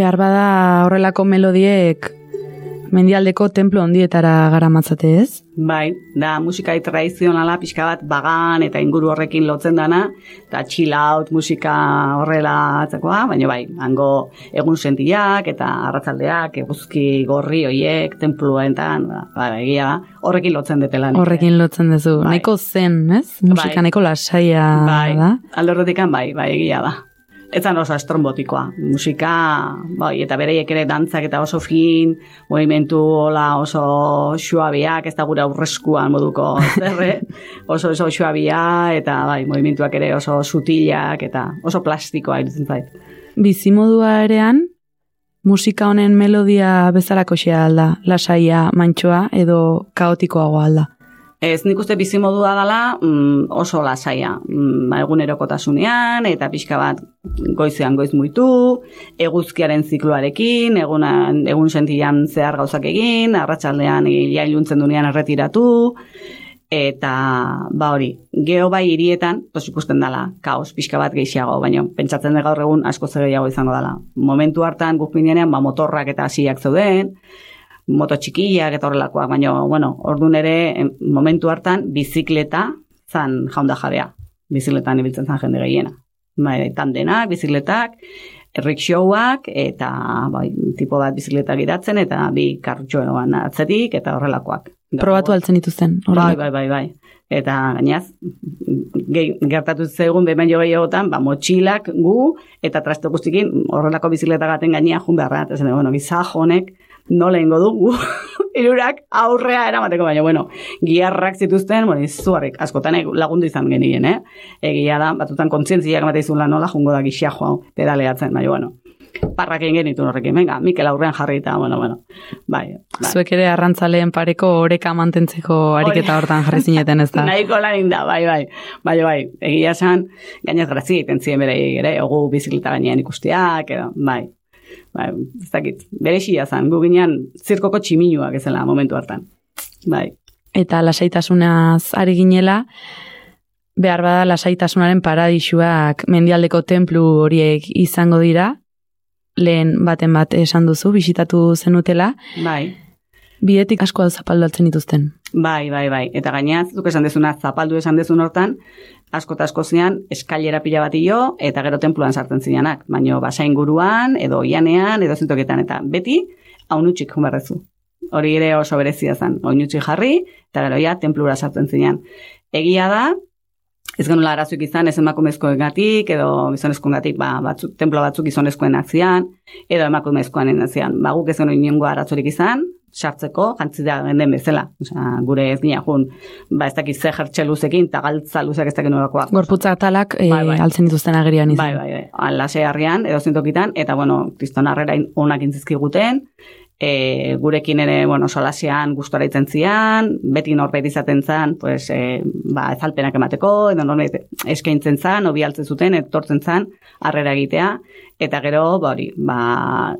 S1: Behar bada horrelako melodiek mendialdeko templo ondietara garamatzate ez?
S4: Bai, da musikai tradizionala pixka bat bagan eta inguru horrekin lotzen dana, eta chill out musika horrela atzakoa, baina bai, hango egun sentiak eta arratzaldeak, eguzki gorri hoiek, templuentan, ba, ba, egia da, horrekin lotzen detela.
S1: Horrekin lotzen duzu.
S4: Bai.
S1: Nahiko zen, ez? Musika
S4: Bai.
S1: nahiko lasaia
S4: bai,
S1: da.
S4: alde horretikan bai, bai, egia da. Etzan oso estrombotikoa. Musika, bai, eta bereiek ere dantzak eta oso fin, movimentu hola oso xuabiak, ez da gure aurreskuan moduko zerre, oso oso xuabia, eta bai, movimentuak ere oso sutilak, eta oso plastikoa irutzen zait.
S1: Bizimodua erean, musika honen melodia bezalako xea alda, lasaia, mantxoa edo kaotikoagoa alda.
S4: Ez nik uste bizimodua dela mm, oso lasaia, mm, ba, egunerokotasunean eta pixka bat goizean goiz muitu, eguzkiaren zikloarekin, egunan, egun sentian zehar gauzak egin, arratsaldean ia iluntzen dunean erretiratu, eta ba hori, geho bai hirietan, pues ikusten dela, kaos pixka bat gehiago, baina pentsatzen da gaur egun asko zer gehiago izango dela. Momentu hartan guk ginenean, ba motorrak eta hasiak zeuden, moto txikiak eta horrelakoak, baina, bueno, ordun ere, momentu hartan, bizikleta zan jaunda jabea. Bizikletan ibiltzen zan jende gehiena. Bai, tandenak, bizikletak, rickshowak eta bai, tipo bat bizikleta gidatzen eta bi kartxoan atzetik eta horrelakoak.
S1: Probatu altzen dituzten.
S4: Bai, bai, bai, bai. Eta gainaz, gehi, gertatu zegoen behin jo gehiagotan, ba, motxilak gu, eta traste guztikin horrelako bizikleta gaten gainean jun beharra. Eta zen, bueno, gizaj honek nola ingo du gu, irurak aurrea eramateko, baina, bueno, giarrak zituzten, bueno, izugarrik, askotan e- lagundu izan genien, eh? Egia da, batutan kontzientziak emate izula nola jungo da gixia joa, pedaleatzen, baina, bueno, parrak egin genituen horrekin, venga, Mikel aurrean jarri eta, bueno, bueno, bai, bai.
S1: Zuek ere arrantzaleen pareko oreka mantentzeko ariketa hortan jarri zineten ez da.
S4: Nahiko lan da, bai, bai. Bai, bai, egia esan, gainaz grazia egiten ziren bere ere, ogu bizikleta gainean ikusteak, edo, bai. Bai, ez dakit, bere xia zen, gu ginean zirkoko tximinuak ezela momentu hartan. Bai,
S1: Eta lasaitasunaz ari ginela, behar bada lasaitasunaren paradisuak mendialdeko templu horiek izango dira, lehen baten bat esan duzu, bisitatu zenutela,
S4: bai.
S1: Bidetik asko zapaldatzen dituzten.
S4: Bai, bai, bai. Eta gainaz, zuk esan dezuna, zapaldu esan dezun hortan, asko eta asko zinean, eskailera pila bat jo, eta gero tenpluan sartzen zineanak. Baina basain guruan, edo ianean, edo zintoketan, eta beti, haunutxik jumarrezu. Hori ere oso berezia zen, oinutxik jarri, eta gero ja, tenplura sartzen zinean. Egia da, ez genula arazoik izan, ez emakumezkoengatik, edo gizonezkoengatik, ba, batzuk, templo batzuk gizonezkoen atzian, edo emakumezkoen atzian. Ba, guk ez genuen inongo arazorik izan, sartzeko, jantzi da den bezala. Osea, gure ez gina jun, ba, ez dakiz ze jertxe luzekin, eta galtza luzek ez dakin nolakoak.
S1: Gorputza atalak eh,
S4: Bai, bai.
S1: altzen dituzten agerian izan.
S4: Bai, bai, bai. Alase harrian, edo zintokitan, eta, bueno, kriston harrera onak intzizkiguten, e, gurekin ere, bueno, solasean gustora itzen zian, beti norbait izaten zan, pues, e, ba, ezalpenak emateko, edo norbait eskaintzen zan, obi altzen zuten, etortzen zan, harrera egitea, eta gero, ba, hori, ba,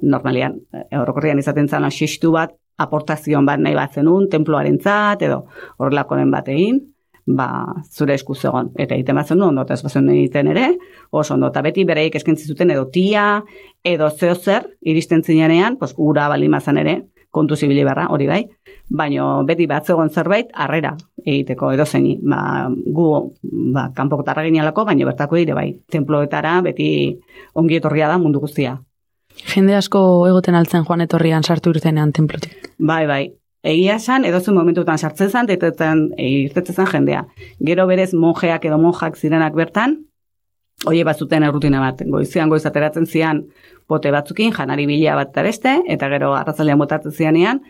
S4: normalian, e, orokorrian izaten zan, asistu bat, aportazioan bat nahi bat zenun, temploaren zat, edo horrelakoren bat egin, ba, zure esku zegoen. Eta egiten bat zenun, ondo, eta ez egiten ere, oso ondo, eta beti bereik eskaintzi zuten edo tia, edo zeo zer, iristen zinean, pues, ura balimazan ere, kontu zibili barra, hori bai, baino beti bat zegoen zerbait, harrera egiteko edo zeini, ba, gu, ba, kanpokotarra ginalako, baino bertako ere bai, temploetara beti ongi etorria da mundu guztia.
S1: Jende asko egoten altzen joan etorrian sartu irtenean templutik.
S4: Bai, bai. Egia esan, edozen momentutan sartzen zen, eta irtetzen zen jendea. Gero berez monjeak edo monjak zirenak bertan, Oie batzuten errutina bat, goizean goiz ateratzen zian bote batzukin, janari bila bat eta beste, eta gero arrazalean botatzen zianean,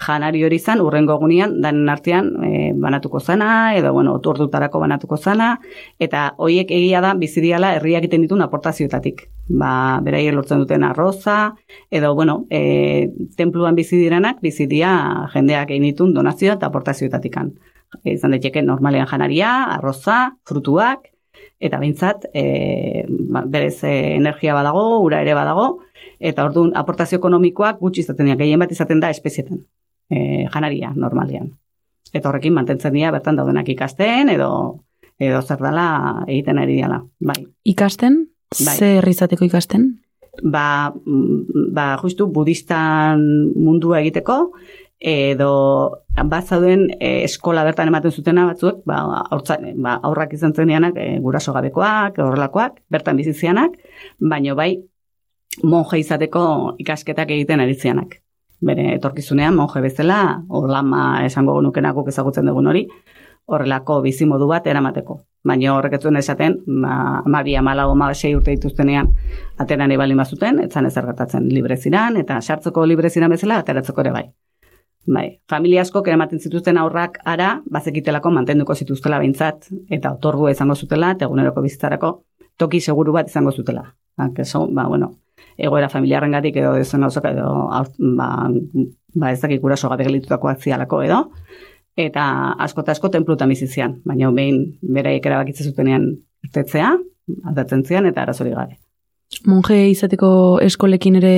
S4: janari hori zan, urrengo egunean, danen artean e, banatuko zana, edo, bueno, oturdutarako banatuko zana, eta hoiek egia da bizidiala herriak egiten dituen aportazioetatik. Ba, beraien lortzen duten arroza, edo, bueno, e, templuan bizi direnak, bizidia jendeak egin dituen donazio eta aportazioetatikan. Izan daiteke normalean janaria, arroza, frutuak, eta behintzat e, ba, berez e, energia badago, ura ere badago, eta orduan aportazio ekonomikoak gutxi izaten dira, gehien bat izaten da espezietan, e, janaria normalean. Eta horrekin mantentzen dira bertan daudenak ikasten, edo edo zer dela egiten ari diala. Bai.
S1: Ikasten?
S4: Bai.
S1: Ze herri izateko ikasten?
S4: Ba, mm, ba justu budistan mundua egiteko, edo bat zauden e, eskola bertan ematen zutena batzuek, ba, aurtza, ba, aurrak izan zeneanak, e, guraso gabekoak, horrelakoak, bertan bizizianak, baino bai monje izateko ikasketak egiten ari zianak. Bere etorkizunean monje bezala, olama esango genukenakuk ezagutzen dugun hori, horrelako bizimodu bat eramateko. Baina horrek ez zuen esaten, ma, amabi, amala, oma, sei urte dituztenean ateran baldin bazuten, etzan ezer gertatzen libre ziran, eta sartzeko libre ziran bezala, ateratzeko ere bai. Bai, familia askok eramaten zituzten aurrak ara, bazekitelako mantenduko zituztela behintzat, eta otorgu izango zutela, eguneroko bizitzarako toki seguru bat izango zutela. Ba, keso, ba, bueno, egoera familiarrengatik edo dezen gauzak edo ba, ba ez dakik guraso gabe gelitutakoak zialako edo, eta asko eta asko tenplutan bizizian, baina behin beraiek erabakitzen zutenean irtetzea, aldatzen zian eta arazori gabe.
S1: Monje izateko eskolekin ere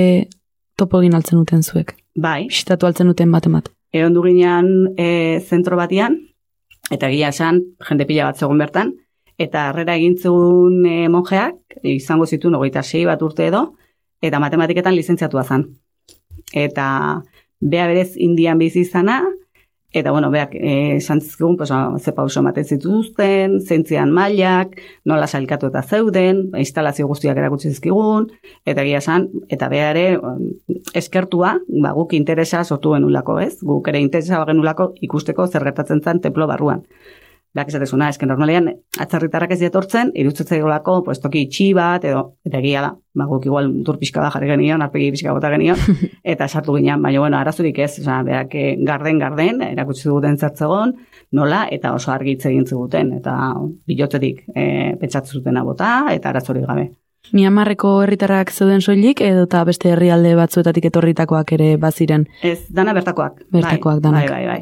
S1: topo egin altzen duten zuek.
S4: Bai,
S1: Bisitatu altzen duten bat emat.
S4: egon ginean e, zentro batian, eta egia esan, jende pila bat zegoen bertan, eta harrera egin zuen e, monjeak, izango zituen hogeita sei bat urte edo, eta matematiketan lizentziatua zen. Eta bea berez indian bizi izana, Eta, bueno, beak, eh, esan zizkigun, pues, ah, ze pauso ematen zituzten, zentzian mailak, nola sailkatu eta zeuden, instalazio guztiak erakutsi zizkigun, eta egia esan, eta bea ere, mm, eskertua, ba, guk interesa sortu genulako, ez? Guk ere interesa genulako ikusteko zer gertatzen zen templo barruan. Beak esatezuna, esken normalean, atzarritarrak ez diatortzen, irutzen zaigolako, pues, toki itxi bat, edo, eta egia da, ba, guk igual mutur pixka da jarri genion, arpegi pixka bota genion, eta sartu ginen, baina, bueno, arazurik ez, oza, berak eh, garden, garden, erakutsi duguten zertzegon, nola, eta oso argi hitz egin ziguten, eta bilotzetik e, petxatzen zuten bota, eta arazorik gabe.
S1: Miamarreko herritarrak zeuden soilik edo eta beste herrialde batzuetatik etorritakoak ere baziren.
S4: Ez, dana bertakoak.
S1: Bertakoak,
S4: bai,
S1: danak.
S4: Bai, bai, bai.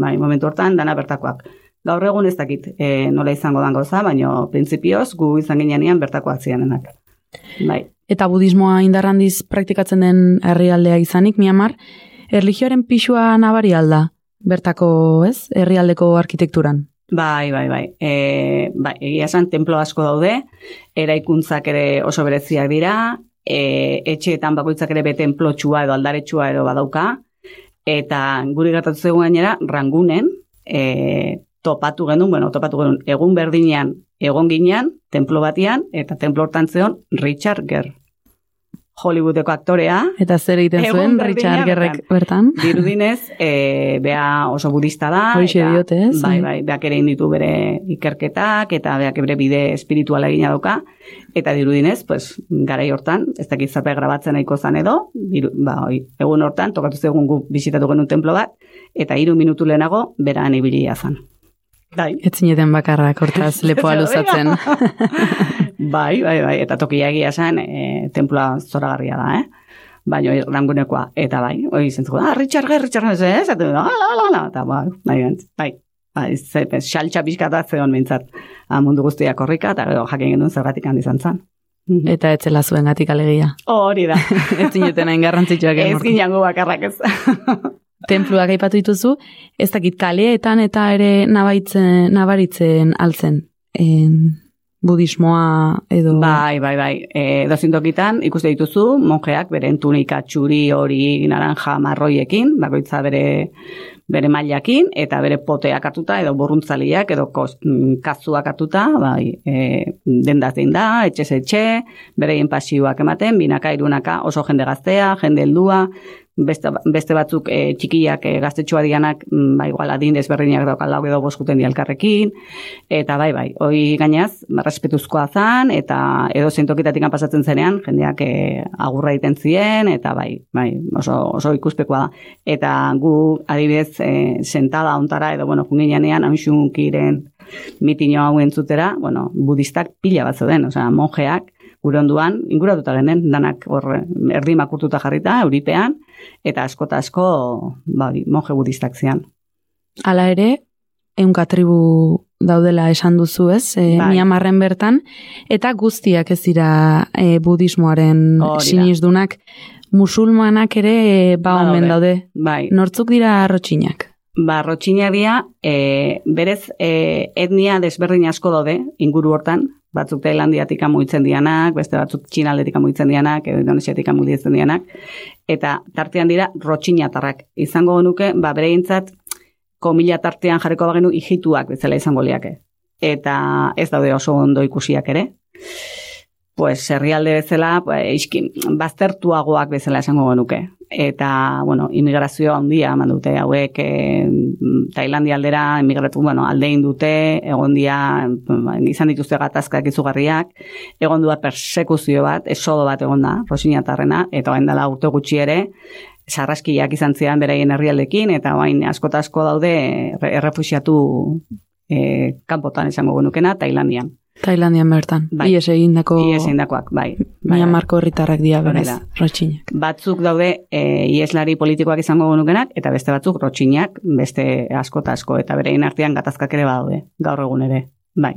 S4: Bai, momentu hortan, dana bertakoak. Gaur egun ez dakit e, nola izango dan gauza, baina printzipioz gu izan ginean bertakoak zianenak. Bai.
S1: Eta budismoa indarrandiz praktikatzen den herrialdea izanik, Miamar, erlijioaren pixua nabari alda, bertako, ez, herrialdeko arkitekturan.
S4: Bai, bai, bai. E, bai, egia esan, templo asko daude, eraikuntzak ere oso bereziak dira, e, etxeetan bakoitzak ere beten plotxua edo aldaretsua edo badauka, eta guri gertatu zegoen gainera, rangunen, e, topatu genuen, bueno, topatu genuen, egun berdinean, egon ginean, templo batian, eta templo hortan zeon Richard Gere. Hollywoodeko aktorea,
S1: Eta zer egiten zuen Richard Gerrek bertan?
S4: Dirudinez, e, bea oso budista da. Eta-
S1: diote, ez?
S4: Bai, bai, beak ere inditu bere ikerketak, eta beak bere bide espirituala egina dauka. Eta dirudinez, pues, garai hortan, ez dakit zape grabatzen nahiko zan edo, diru, ba, oi, egun hortan, tokatu zegoen gu bisitatu genuen templo bat, eta hiru minutu lehenago, beran ibilia zan. Bai.
S1: Ez zineten bakarrak hortaz lepoa luzatzen.
S4: bai, bai, bai, eta tokia egia esan, e, temploa zoragarria da, eh? Baina rangunekoa, eta bai, hori zentzuko, ah, Richard Gere, Richard Gere, ez? Eta, ah, la, la, la, eta bai, bai, bai, bai, ze, bez, xaltxa zeon mintzat, ah, mundu guztiak korrika, eta gero jakin genuen zergatik handi zen. Mhm.
S1: Eta etzela zuen gatik alegia.
S4: Hori da.
S1: ez zineten hain garrantzitsuak
S4: Ez gu bakarrak ez.
S1: Templuak aipatu dituzu, ez dakit kaleetan eta ere nabaitzen, nabaritzen altzen. En, budismoa edo...
S4: Bai, bai, bai. E, dozintokitan ikuste dituzu, monjeak beren tunika txuri hori naranja marroiekin, bakoitza bere bere mailakin eta bere poteak hartuta edo burruntzaliak edo kos, mm, kazuak hartuta, bai, e, dendaz zein da, etxe etxe, bereien pasioak ematen, binaka, irunaka, oso jende gaztea, jende heldua, beste, beste batzuk e, txikiak e, gaztetxoa dianak, mm, ba, igual adin desberdinak daukal lau edo boskuten di elkarrekin, eta bai, bai, hoi gainaz, respetuzkoa zan, eta edo zentokitatik pasatzen zenean, jendeak e, agurra egiten zien, eta bai, bai, oso, oso ikuspekoa da. Eta gu, adibidez, e, sentada ontara, edo, bueno, junginean, haunxunkiren mitino hau entzutera, bueno, budistak pila bat zeuden, osea, monjeak, gure onduan, inguratuta genen, danak hor erdi makurtuta jarrita, euripean, eta asko eta asko, ba, monje budistak zian.
S1: Hala ere, eunka tribu daudela esan duzu ez, e,
S4: Bai.
S1: Miamarren bertan, eta guztiak ez dira e, budismoaren sinisdunak, musulmanak ere e, ba omen daude.
S4: Bai,
S1: Nortzuk dira arrotxinak?
S4: Ba, rotxina dira, e, berez e, etnia desberdin asko daude, inguru hortan, batzuk Tailandiatik amuitzen dianak, beste batzuk Txinaldetik amuitzen dianak, edo Indonesiatik amuitzen dianak, eta tartean dira rotxinatarrak. Izango genuke, ba, bereintzat, komila tartean jarriko bagenu ijituak bezala izango liake. Eta ez daude oso ondo ikusiak ere. Pues herrialde bezala, iskin, baztertuagoak bezala esango genuke. Eta, bueno, immigrazio handia eman dute hauek e, Tailandia aldera emigratu, bueno, aldein dute, egon dia, ba, izan dituzte gatazkak izugarriak, egon dua persekuzio bat, esodo bat egon da, rosinatarrena, eta orain dela urte gutxi ere, sarraskiak izan zian beraien herrialdekin, eta orain asko asko daude erre- errefuxiatu e, kanpotan esango genukena, Tailandian.
S1: Tailandian bertan.
S4: Bai.
S1: Ies egindako
S4: Ies eindakoak, bai. bai, bai.
S1: Miamarko herritarrak dira berez, rotxinak.
S4: batzuk daude e, ieslari politikoak izango genukenak, eta beste batzuk rotxinak, beste asko eta asko, eta berein artean gatazkak ere badaude, gaur egun ere. Bai.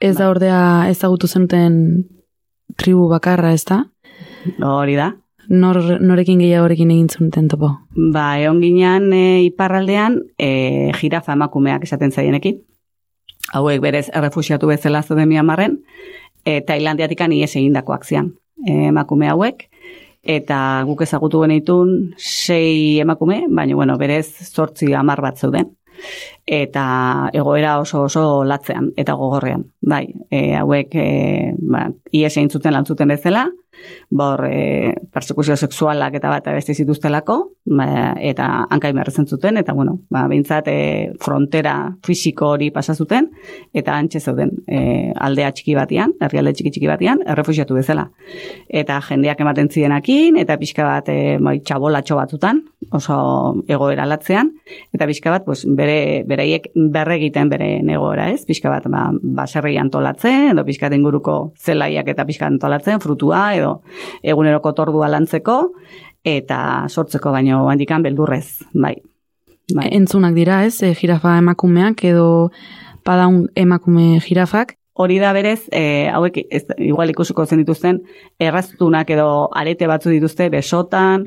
S1: Ez da ordea ezagutu zenuten tribu bakarra, ez da?
S4: Hori da.
S1: Nor, norekin gehiagorekin egin zunten topo?
S4: Ba, egon ginean e, iparraldean, e, jirafa emakumeak esaten zaienekin. Hauek berez errefusiatu bezala zeuden Miamarren, e, Tailandiatikan ies egindakoak zian e, emakume hauek. eta guk ezagutu genitun sei emakume, baina bueno, berez zortzi hamar bat zeuden eta egoera oso oso latzean eta gogorrean. Bai, e, hauek e, ba, ies egin zuten lan zuten bezala, bor e, persekuzio sexualak eta bat beste zituztelako, ba, eta hankai merrezen zuten, eta bueno, ba, bintzat e, frontera fisiko hori pasa zuten, eta antxe zeuden e, aldea txiki batian, herrialde txiki txiki batian, errefusiatu bezala. Eta jendeak ematen zienakin, eta pixka bat e, bai, txabolatxo batzutan, oso egoera latzean, eta pixka bat, pues, bere, beraiek berre egiten bere egoera, ez? Pixka bat, ba, baserri antolatzen, edo pixka inguruko zelaiak eta pixka antolatzen, frutua, edo eguneroko tordua lantzeko, eta sortzeko baino handikan beldurrez, bai. bai.
S1: Entzunak dira, ez? E, jirafa emakumeak edo padaun emakume jirafak.
S4: Hori da berez, e, hauek ez, igual ikusiko zen dituzten, erraztunak edo arete batzu dituzte besotan,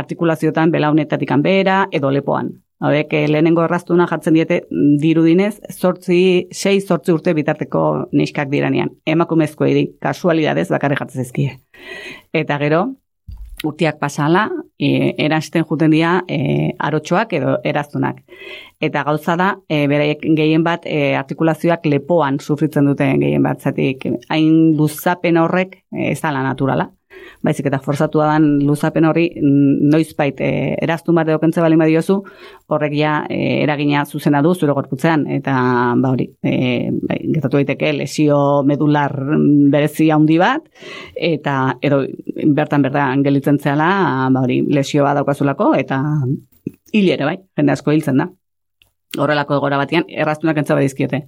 S4: artikulaziotan belaunetatik bera edo lepoan. Hauek eh, lehenengo erraztuna jartzen diete mm, dirudinez, sortzi, sei sortzi urte bitarteko neskak diranean. Emakumezko edi, kasualidadez bakarri jartzen zizkie. Eta gero, urtiak pasala, e, eransten juten dira e, arotxoak edo eraztunak. Eta gauza da, e, beraiek gehien bat e, artikulazioak lepoan sufritzen duten gehien bat, zatik hain luzapen horrek ez dala naturala baizik eta forzatu dan luzapen hori mm, noizbait e, eraztun bat edokentze bali badiozu, horrek ja e, eragina zuzena du zure gorputzean eta ba hori, e, bai, gertatu daiteke lesio medular berezi handi bat eta edo bertan bertan gelitzen zeala, ba hori, lesio bat daukazulako eta hil ere bai, jende asko hiltzen da horrelako egora batean, erraztunak entza badizkiote.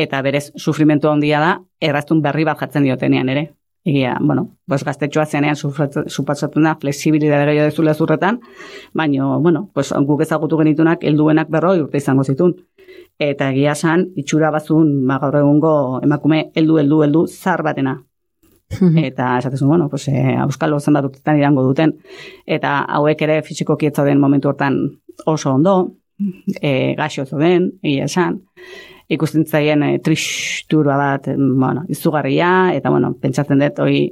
S4: Eta berez, sufrimentu handia da, erraztun berri bat jatzen diotenean ere. Egia, bueno, pues gaztetxoa zenean supatzatzen da flexibilidade gehiago dezula zurretan, baina, bueno, pues guk ezagutu genitunak helduenak berroi urte izango zitun. Eta egia san, itxura bazun, ma gaur egungo emakume heldu, heldu, heldu, zar batena. eta esatezun, bueno, pues, e, auskalo zen urtetan irango duten. Eta hauek ere fisiko kietza den momentu hortan oso ondo, e, gaxo zoden, egia esan ikusten zaien e, tristura bat, bueno, izugarria, eta bueno, pentsatzen dut, hoi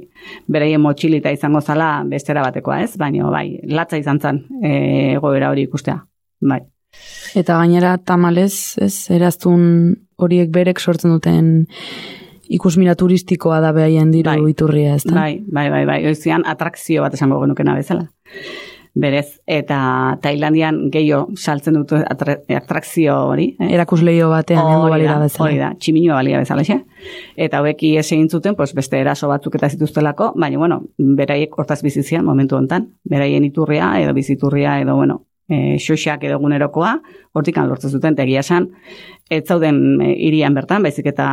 S4: bereien motxilita izango zala bestera batekoa, ez? Baina, bai, latza izan zen e, goera hori ikustea, bai.
S1: Eta gainera tamalez, ez, eraztun horiek berek sortzen duten ikusmira turistikoa da behaien diru bai. iturria, ez da?
S4: Bai, bai, bai, bai, oizian atrakzio bat esango genukena bezala berez, eta Tailandian gehiago saltzen dut atrakzio hori. Eh?
S1: Erakusleio batean, nengo balira bezala.
S4: Hori da, tximinua balia bezala, xe? Eta haueki egin zuten, pues, beste eraso batzuk eta zituztelako, baina, bueno, beraiek hortaz bizizian momentu hontan, beraien iturria, edo biziturria, edo, bueno, e, xoxak edo gunerokoa, hortikan lortzen zuten, tegia esan, ez zauden e, irian bertan, baizik eta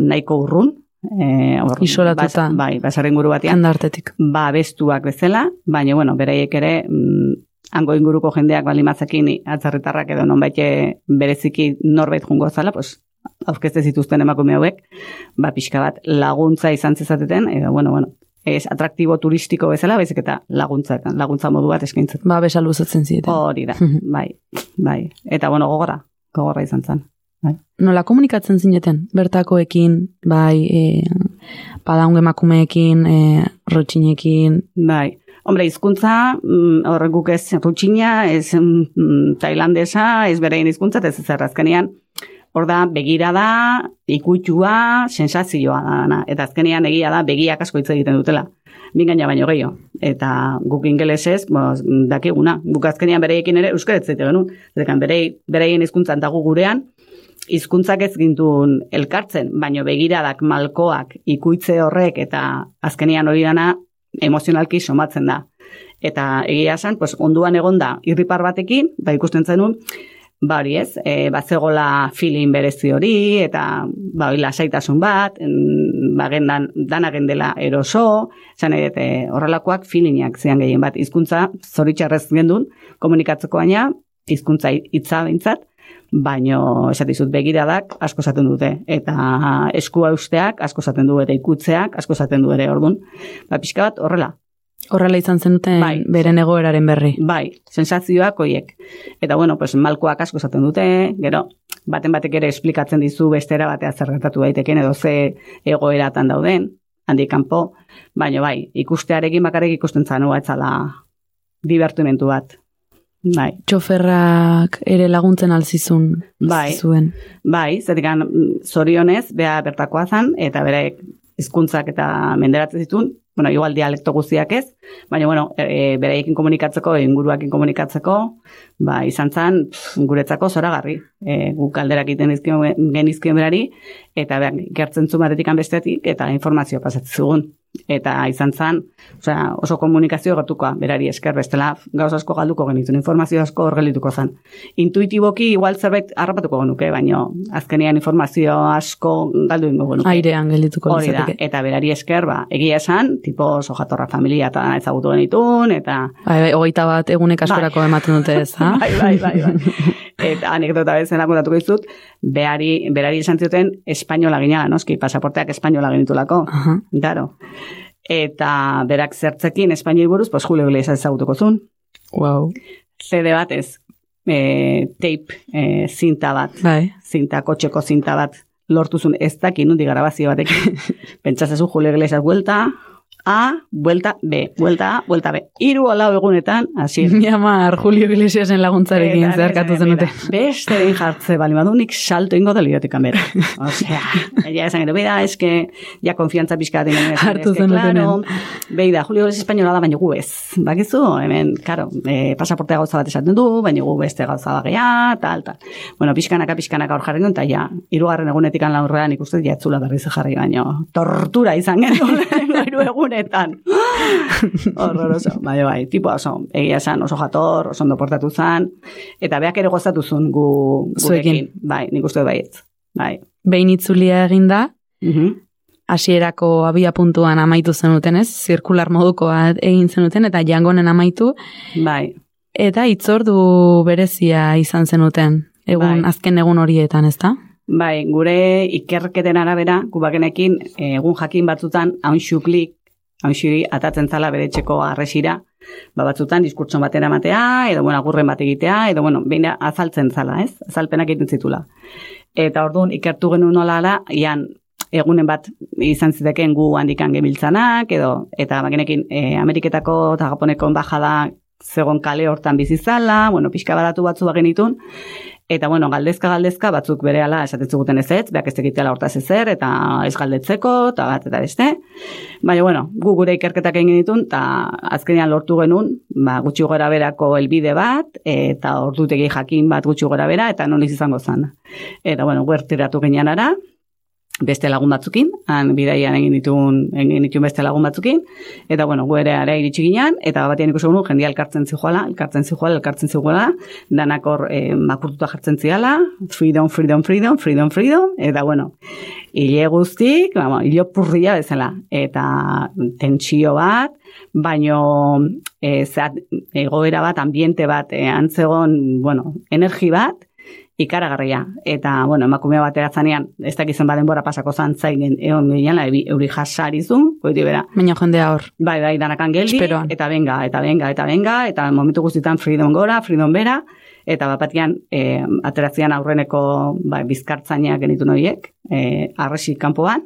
S4: nahiko urrun,
S1: eh or, isolatuta
S4: bas, bai basaren guru batean
S1: andartetik
S4: ba bestuak bezala baina bueno beraiek ere mm, hango inguruko jendeak bali matzakin atzarretarrak edo nonbait bereziki norbait jungo zala pues aurkezte zituzten emakume hauek ba pixka bat laguntza izan zezateten edo bueno bueno es atraktibo turistiko bezala, baizik eta laguntza, laguntza modu bat eskaintzen.
S1: Ba, besaluzatzen zieten.
S4: Hori da, bai, bai. Eta, bueno, gogora, gogorra izan zen.
S1: Bai. Nola komunikatzen zineten, bertakoekin, bai, e, padaun emakumeekin, e, rotxinekin.
S4: Bai, hombre, izkuntza, mm, horrek guk ez rutxina, ez mm, tailandesa, ez berein izkuntza, ez ez errazkenean, hor da, begira da, ikutua, sensazioa da, eta azkenean egia da, begiak asko hitz egiten dutela. Mingaina baino gehiago. Eta guk ingelesez, boz, dakiguna, guk azkenean bereiekin ere euskaretzete genuen. Zekan bereien hizkuntzan dago gurean, hizkuntzak ez gintun elkartzen, baino begiradak malkoak ikuitze horrek eta azkenian hori dana emozionalki somatzen da. Eta egia esan, pues, onduan egonda irripar batekin, ba ikusten zenun, ba hori ez, e, bat zegoela feeling berezi hori, eta ba hori lasaitasun bat, ba gendan, dana gendela eroso, zan edete horrelakoak feelingak zean gehien bat, hizkuntza zoritxarrez gendun, komunikatzeko baina, hizkuntza hitza bintzat, baino esatizut begiradak asko zaten dute. Eta eskua usteak asko zaten du eta ikutzeak asko zaten du ere ordun ba pixka bat horrela.
S1: Horrela izan zen duten bai. beren egoeraren berri.
S4: Bai sensazioak hoiek eta bueno pues malkoak asko zaten dute gero baten batek ere esplikatzen dizu bestera batea zer gertatu daiteken edo ze egoeratan dauden handik kanpo, baina bai, ikustearekin bakarrik ikusten zanua etzala divertimentu bat. Bai,
S1: Txoferrak ere laguntzen alzizun
S4: Bai.
S1: zuen.
S4: bai, zertikan mm, zorionez, bea bertakoa zan, eta bere hizkuntzak eta menderatzen zituen, bueno, igual dialekto guztiak ez, baina, bueno, e, bereiekin komunikatzeko, inguruakin komunikatzeko, ba, izan zan, pff, guretzako zoragarri. E, guk galderak egiten dizkion- genizkion berari, eta behar, gertzen zu batetik bestetik, eta informazio pasatzen zugun. Eta izan zan, osea, oso komunikazio gertukoa, berari esker, bestela gauz asko galduko genituen, informazio asko hor geldituko zen. Intuitiboki igual zerbait harrapatuko genuke, baina azkenean informazio asko galdu ingo genuke.
S1: Airean geldituko
S4: Hori da, eta berari esker, ba, egia esan, tipo oso jatorra familia eta ezagutu genitun, eta
S1: Bai, bai, hogeita bat egunek askorako ematen dute ez, ha?
S4: bai, bai, bai, bai. Eta anekdota bezala kontatuko dizut, berari, berari esan zioten espainola ginala, noski, pasaporteak espainola genitulako.
S1: Aha.
S4: Claro. Eta berak zertzekin espainoi buruz, pues Julio Iglesias ezagutuko zuen.
S1: Wow.
S4: CD bat ez, e, tape, e, zinta bat,
S1: Bai.
S4: zinta, kotxeko zinta bat lortu zuen ez dakit nundi grabazio batekin. Pentsatzen Julio Iglesias buelta A, buelta B, buelta A, buelta B. Hiru alau egunetan, hasi
S1: Miamar Julio Iglesiasen laguntzarekin
S4: Eta
S1: zeharkatu zenuten.
S4: Beste den jartze bali badu nik salto ingo da lirotikan bera. Osea, ella esan gero, beda, eske, ja konfiantza pixka ingen.
S1: Hartu zenutenen.
S4: Claro, beida, Julio es espainola da, baina gu ez. Bakizu, hemen, karo, e, pasaportea gauza bat esaten du, baina gu beste gauza bat geha, tal, tal. Bueno, pixkanaka, pixkanaka hor jarri eta ja, irugarren egunetik laurrean ikusten jatzula berriz jarri, baina tortura izan genuen hiru egunetan. Horroroso, bai, bai, tipo oso, egia esan oso jator, oso ondo portatu zan, eta beak ere gozatu zuen gu, gurekin. Bai, nik uste dut baietz. Bai.
S1: Behin itzulia eginda,
S4: Mhm.
S1: hasierako abia puntuan amaitu zenuten, ez? Zirkular moduko egin zenuten eta jangonen amaitu
S4: Bai,
S1: eta itzordu berezia izan zenuten. Egun
S4: Bai.
S1: azken egun horietan, ezta?
S4: bai, gure ikerketen arabera, gubakenekin, egun jakin batzutan, haun xuklik, haun xuri, atatzen zala bere etxeko arresira, ba batzutan diskurtson batera matea, edo bueno, agurren bat egitea, edo bueno, behin azaltzen zala, ez? Azalpenak egiten zitula. Eta orduan ikertu genuen nola ala, ian egunen bat izan ziteken gu handikan gebiltzanak, edo, eta bagenekin e, Ameriketako eta Japoneko embajada zegon kale hortan bizizala, bueno, pixka badatu batzu bagenitun, Eta bueno, galdezka galdezka batzuk berehala esaten ziguten ez ez, beak ez egiteala hortaz ezer, eta ez galdetzeko, eta bat eta beste. Baina bueno, gu gure ikerketak egin ditun, eta azkenean lortu genuen, ba, gutxi gora berako elbide bat, eta ordutegi jakin bat gutxi gora bera, eta noliz izango zen. Eta bueno, guertiratu ginean ara, beste lagun batzukin, han bidaian egin ditun, egin ditun beste lagun batzukin, eta bueno, gu ere ara iritsi ginean, eta batean ikusi genuen jendia elkartzen zijoala, elkartzen zijoala, elkartzen zijoala, danak hor eh, makurtuta jartzen ziala, freedom, freedom, freedom, freedom, freedom, eta bueno, hile guztik, vamos, hilo purria bezala, eta tentsio bat, baino e, zeat, egoera bat, ambiente bat, e, antzegon, bueno, energi bat, ikaragarria. Eta, bueno, emakumea batera zanean, ez dakizen badenbora pasako zantzaigen egon ginean, euri jasarizun, goiti bera,
S1: Baina jendea hor.
S4: Bai, bai, danakan geldi,
S1: Esperoan.
S4: eta benga, eta benga, eta benga, eta momentu guztietan freedom gora, freedom bera, eta bapatian e, ateratzean aurreneko bai, bizkartzainak genitu noiek, e, arresi kanpoan,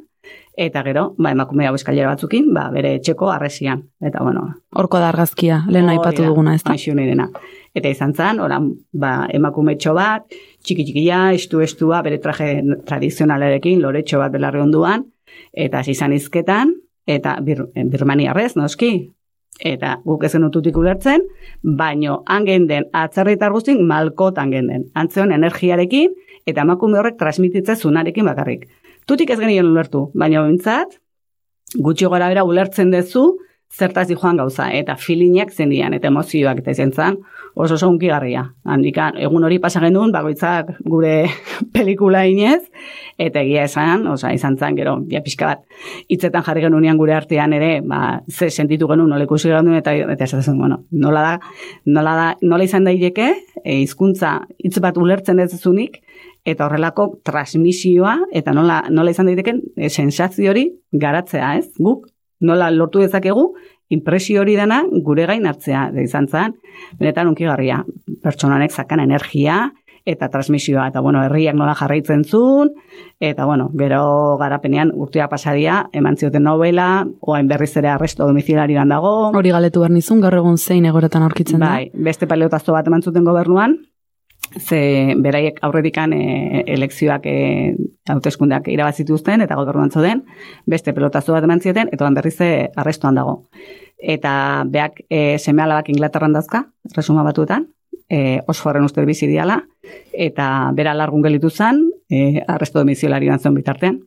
S4: eta gero, ba, emakume hau eskailera batzukin, ba, bere etxeko arresian. Eta, bueno,
S1: Horko da argazkia, lehen aipatu
S4: da,
S1: duguna?
S4: Aixi honi dena. Eta izan zen, oran, ba, emakumetxo bat, txiki txikia, estu estua, bere traje tradizionalarekin, loretxo bat belarri onduan, eta hasi izan izketan, eta bir, birmaniarrez, noski, eta guk ezen ututik ulertzen, baino hangen den atzerritar guztin malkotan den. Antzeon energiarekin, eta emakume horrek transmititzen zunarekin bakarrik. Tutik ez genien ulertu, baina bintzat, gutxi gora bera ulertzen dezu, zertaz joan gauza, eta filinak zendian, eta emozioak eta izan zen, oso oso unkigarria. Handikan, egun hori pasa genuen, bakoitzak gure pelikula inez, eta egia esan, osa, izan zen, gero, ja pixka bat, hitzetan jarri genunean gure artean ere, ba, ze sentitu genuen, nola ikusi genuen, eta, eta esaten zen, bueno, nola da, nola da, nola izan daileke, e, hizkuntza hitz bat ulertzen ez zunik, eta horrelako transmisioa, eta nola, nola izan daiteken, e, sensazio hori garatzea, ez? Guk, nola lortu dezakegu, impresio hori dana gure gain hartzea, da izan zen, benetan unkigarria, pertsonanek zakan energia, eta transmisioa, eta bueno, herriak nola jarraitzen zuen, eta bueno, gero garapenean urtea pasadia, eman zioten novela, oain berriz ere arresto domiciliarioan dago,
S1: Hori galetu behar nizun, gaur egun zein egoretan aurkitzen da.
S4: bai, beste paleotazo bat eman zuten gobernuan, ze beraiek aurredikan e, elekzioak e, hauteskundeak irabazituzten eta gobernuan zoden, beste pelotazo bat eman zioten, eta berriz e, arrestoan dago. Eta beak e, seme alabak Inglaterran dazka, resuma batuetan, e, Oxforden uste bizi diala, eta bera largun gelitu zen, e, arresto domiciliarioan zen bitartean.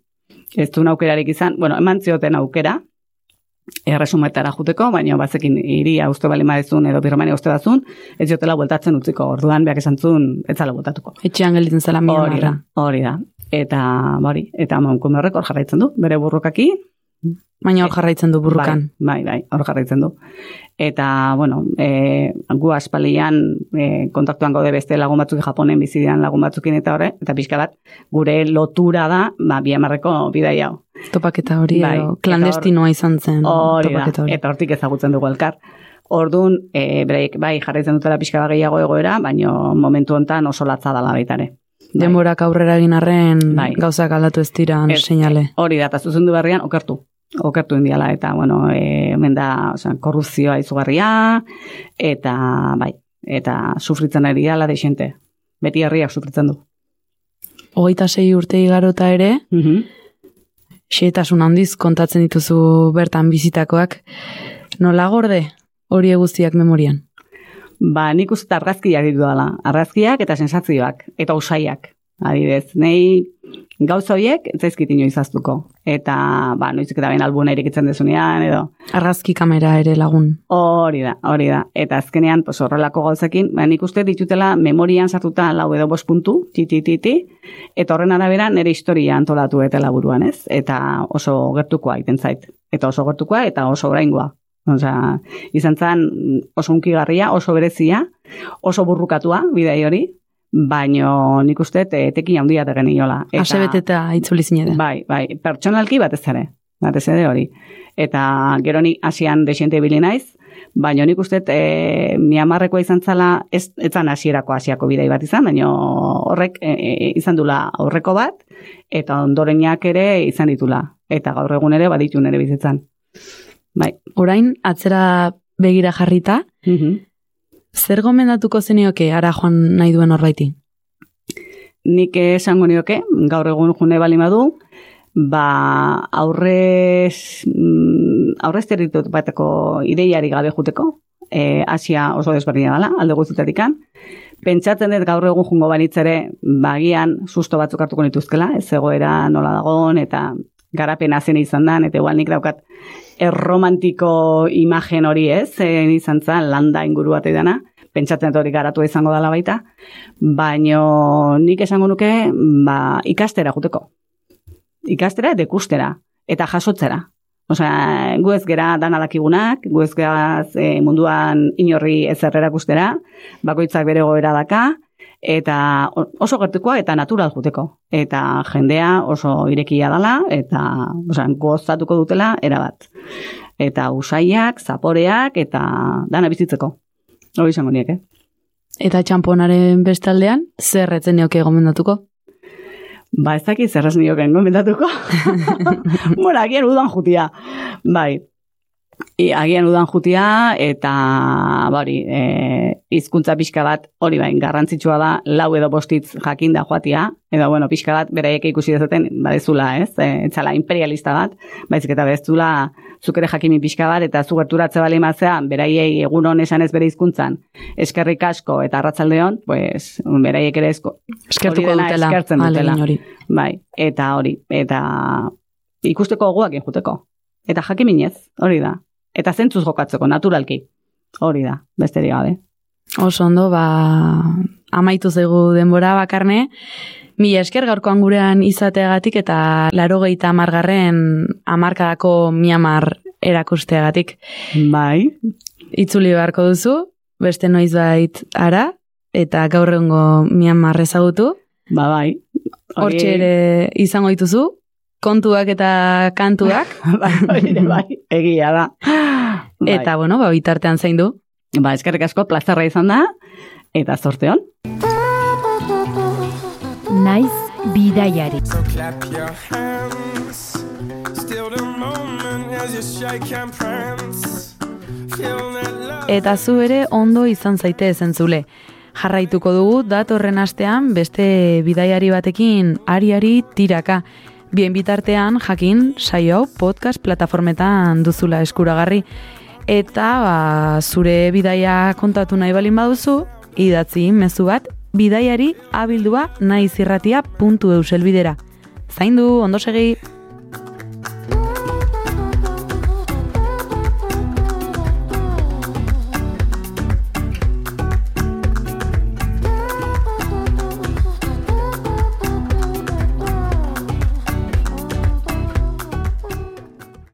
S4: Ez du aukerarik izan, bueno, eman zioten aukera, erresumetara juteko, baina bazekin iria uste bali maezun edo birmania uste dazun, ez jotela bueltatzen utziko, orduan beak esan zuen, ez zala bueltatuko.
S1: Etxean gelditzen zela
S4: Hori da, hori da. Eta, hori, eta horrek hor jarraitzen du, bere burrukaki.
S1: Baina hor jarraitzen du burrukan.
S4: Bai, bai, bai, hor jarraitzen du. Eta, bueno, e, gu aspalian e, kontaktuan gaude beste lagun batzuk Japonen bizi lagun batzukin eta horre, eta pixka bat, gure lotura da, ba, biamarreko bidai hau.
S1: Topaketa hori,
S4: Bai,
S1: edo, klandestinoa izan zen.
S4: Hori da,
S1: hori.
S4: eta hortik ezagutzen dugu elkar. Orduan, e, beraiek bai jarraitzen dutela pixka bat gehiago egoera, baina momentu hontan oso latza dala baitare. Bai.
S1: Denborak aurrera egin arren
S4: Bai.
S1: gauzak aldatu ez diran
S4: Ez,
S1: seinale.
S4: Hori da, eta zuzendu berrian okertu. Okertu indiala, eta, bueno, e, hemen da, osea, korrupzioa izugarria, eta, bai, eta sufritzen ari dala deixente. Beti herriak sufritzen du.
S1: Hogeita sei urte igarota ere,
S4: Mhm.
S1: xeetasun handiz kontatzen dituzu bertan bizitakoak. Nola gorde hori guztiak memorian?
S4: Ba, nik uste argazkiak ditu dela. Argazkiak eta sensazioak, eta usaiak. Adibidez, nei gauza horiek ez zaizkit inoiz aztuko. Eta, ba, noizik eta behin albuna irikitzen dezunean, edo,
S1: Argazki kamera ere lagun.
S4: Hori da, hori da. Eta azkenean, pues, horrelako gauzekin, ba, nik uste ditutela memorian sartuta lau edo bost puntu, titi, titi, eta horren arabera nire historia antolatu eta laburuan, ez? Eta oso gertukoa egiten zait. Eta oso gertukoa eta oso oraingoa. Osea, izan zen oso unkigarria, oso berezia, oso burrukatua, bidei hori, baino nik uste eh, tekin handia tegen inola.
S1: Ase beteta itzuli zinede.
S4: Bai, bai, pertsonalki batez ere. Batez ere hori. Eta gero ni hasian desiente ibili naiz, baina nik uste e, Miamarrekoa izan zala, ez, ez zan hasierako hasiako bidei bat izan, baina horrek e, e, izan dula aurreko bat, eta ondorenak ere izan ditula. Eta gaur egun ere baditu nere bizitzan. Bai.
S1: Orain, atzera begira jarrita,
S4: Mhm.
S1: zer gomendatuko zenioke ara joan nahi duen horbaiti?
S4: nik esango nioke, gaur egun june bali badu, ba aurrez, mm, aurrez territot bateko ideiari gabe juteko, e, Asia oso desberdina dela, alde guztitatikan. Pentsatzen dut gaur egun jungo banitzere, bagian susto batzuk hartuko nituzkela, ez egoera nola dagon, eta garapena zen izan dan, eta igual nik daukat erromantiko imagen hori ez, zen izan zen, landa inguru bat dana, pentsatzen dut hori garatu izango dela baita, baino nik esango nuke ba, ikastera juteko. Ikastera eta ikustera, eta jasotzera. Osea, gu ez gera danalakigunak, gu ez gera e, munduan inorri ezer erakustera, bakoitzak bere goera daka, eta oso gertukoa eta natural juteko. Eta jendea oso irekia dala, eta osea, gozatuko dutela erabat. Eta usaiak, zaporeak, eta dana bizitzeko. Hori izango niek, eh?
S1: Eta txamponaren bestaldean, zer etzen nioke gomendatuko?
S4: Ba, ez dakit zer ez nioken gomendatuko. bueno, agian udan jutia. Bai. I, agian udan jutia eta bari, e, hizkuntza pixka bat hori bain garrantzitsua da lau edo bostitz jakinda joatia, edo bueno, pixka bat beraiek ikusi dezaten badezula, ez? E, etzala imperialista bat, baizik eta bezula zuk ere jakimi pixka bat eta zu gerturatze bali mazea beraiei egun hon esan ez bere hizkuntzan eskerrik asko eta arratsaldeon, pues beraiek ere esko
S1: Eskertuko
S4: hori
S1: dutela,
S4: eskertzen dutela.
S1: hori.
S4: Bai, eta hori, eta ikusteko gogoak juteko. Eta jakiminez, hori da. Eta zentzuz jokatzeko, naturalki. Hori da, besterik gabe.
S1: Oso ondo, ba, amaitu zaigu denbora bakarne. Mila esker gaurkoan gurean izateagatik eta laro gehieta amargarren amarkadako miamar erakusteagatik.
S4: Bai.
S1: Itzuli beharko duzu, beste noizbait ara, eta gaur egungo miamar ezagutu.
S4: Ba, bai.
S1: Hortxe ere izango dituzu, kontuak eta kantuak.
S4: bai, ere bai, egia da. Bai.
S1: Eta, bueno, ba, bitartean zain du.
S4: Ba, eskerrik asko, plazarra izan da, eta zorte hon.
S3: Naiz bidaiari.
S8: So clap your hands. Still the moment as you shake and prance. Feel that love.
S1: Eta zu ere ondo izan zaite ezentzule. Jarraituko dugu datorren astean beste bidaiari batekin ariari tiraka. Bien bitartean jakin saio podcast plataformetan duzula eskuragarri. Eta ba, zure bidaia kontatu nahi balin baduzu, idatzi mezu bat bidaiari abildua naizirratia.eu selbidera. Zaindu, ondo segi!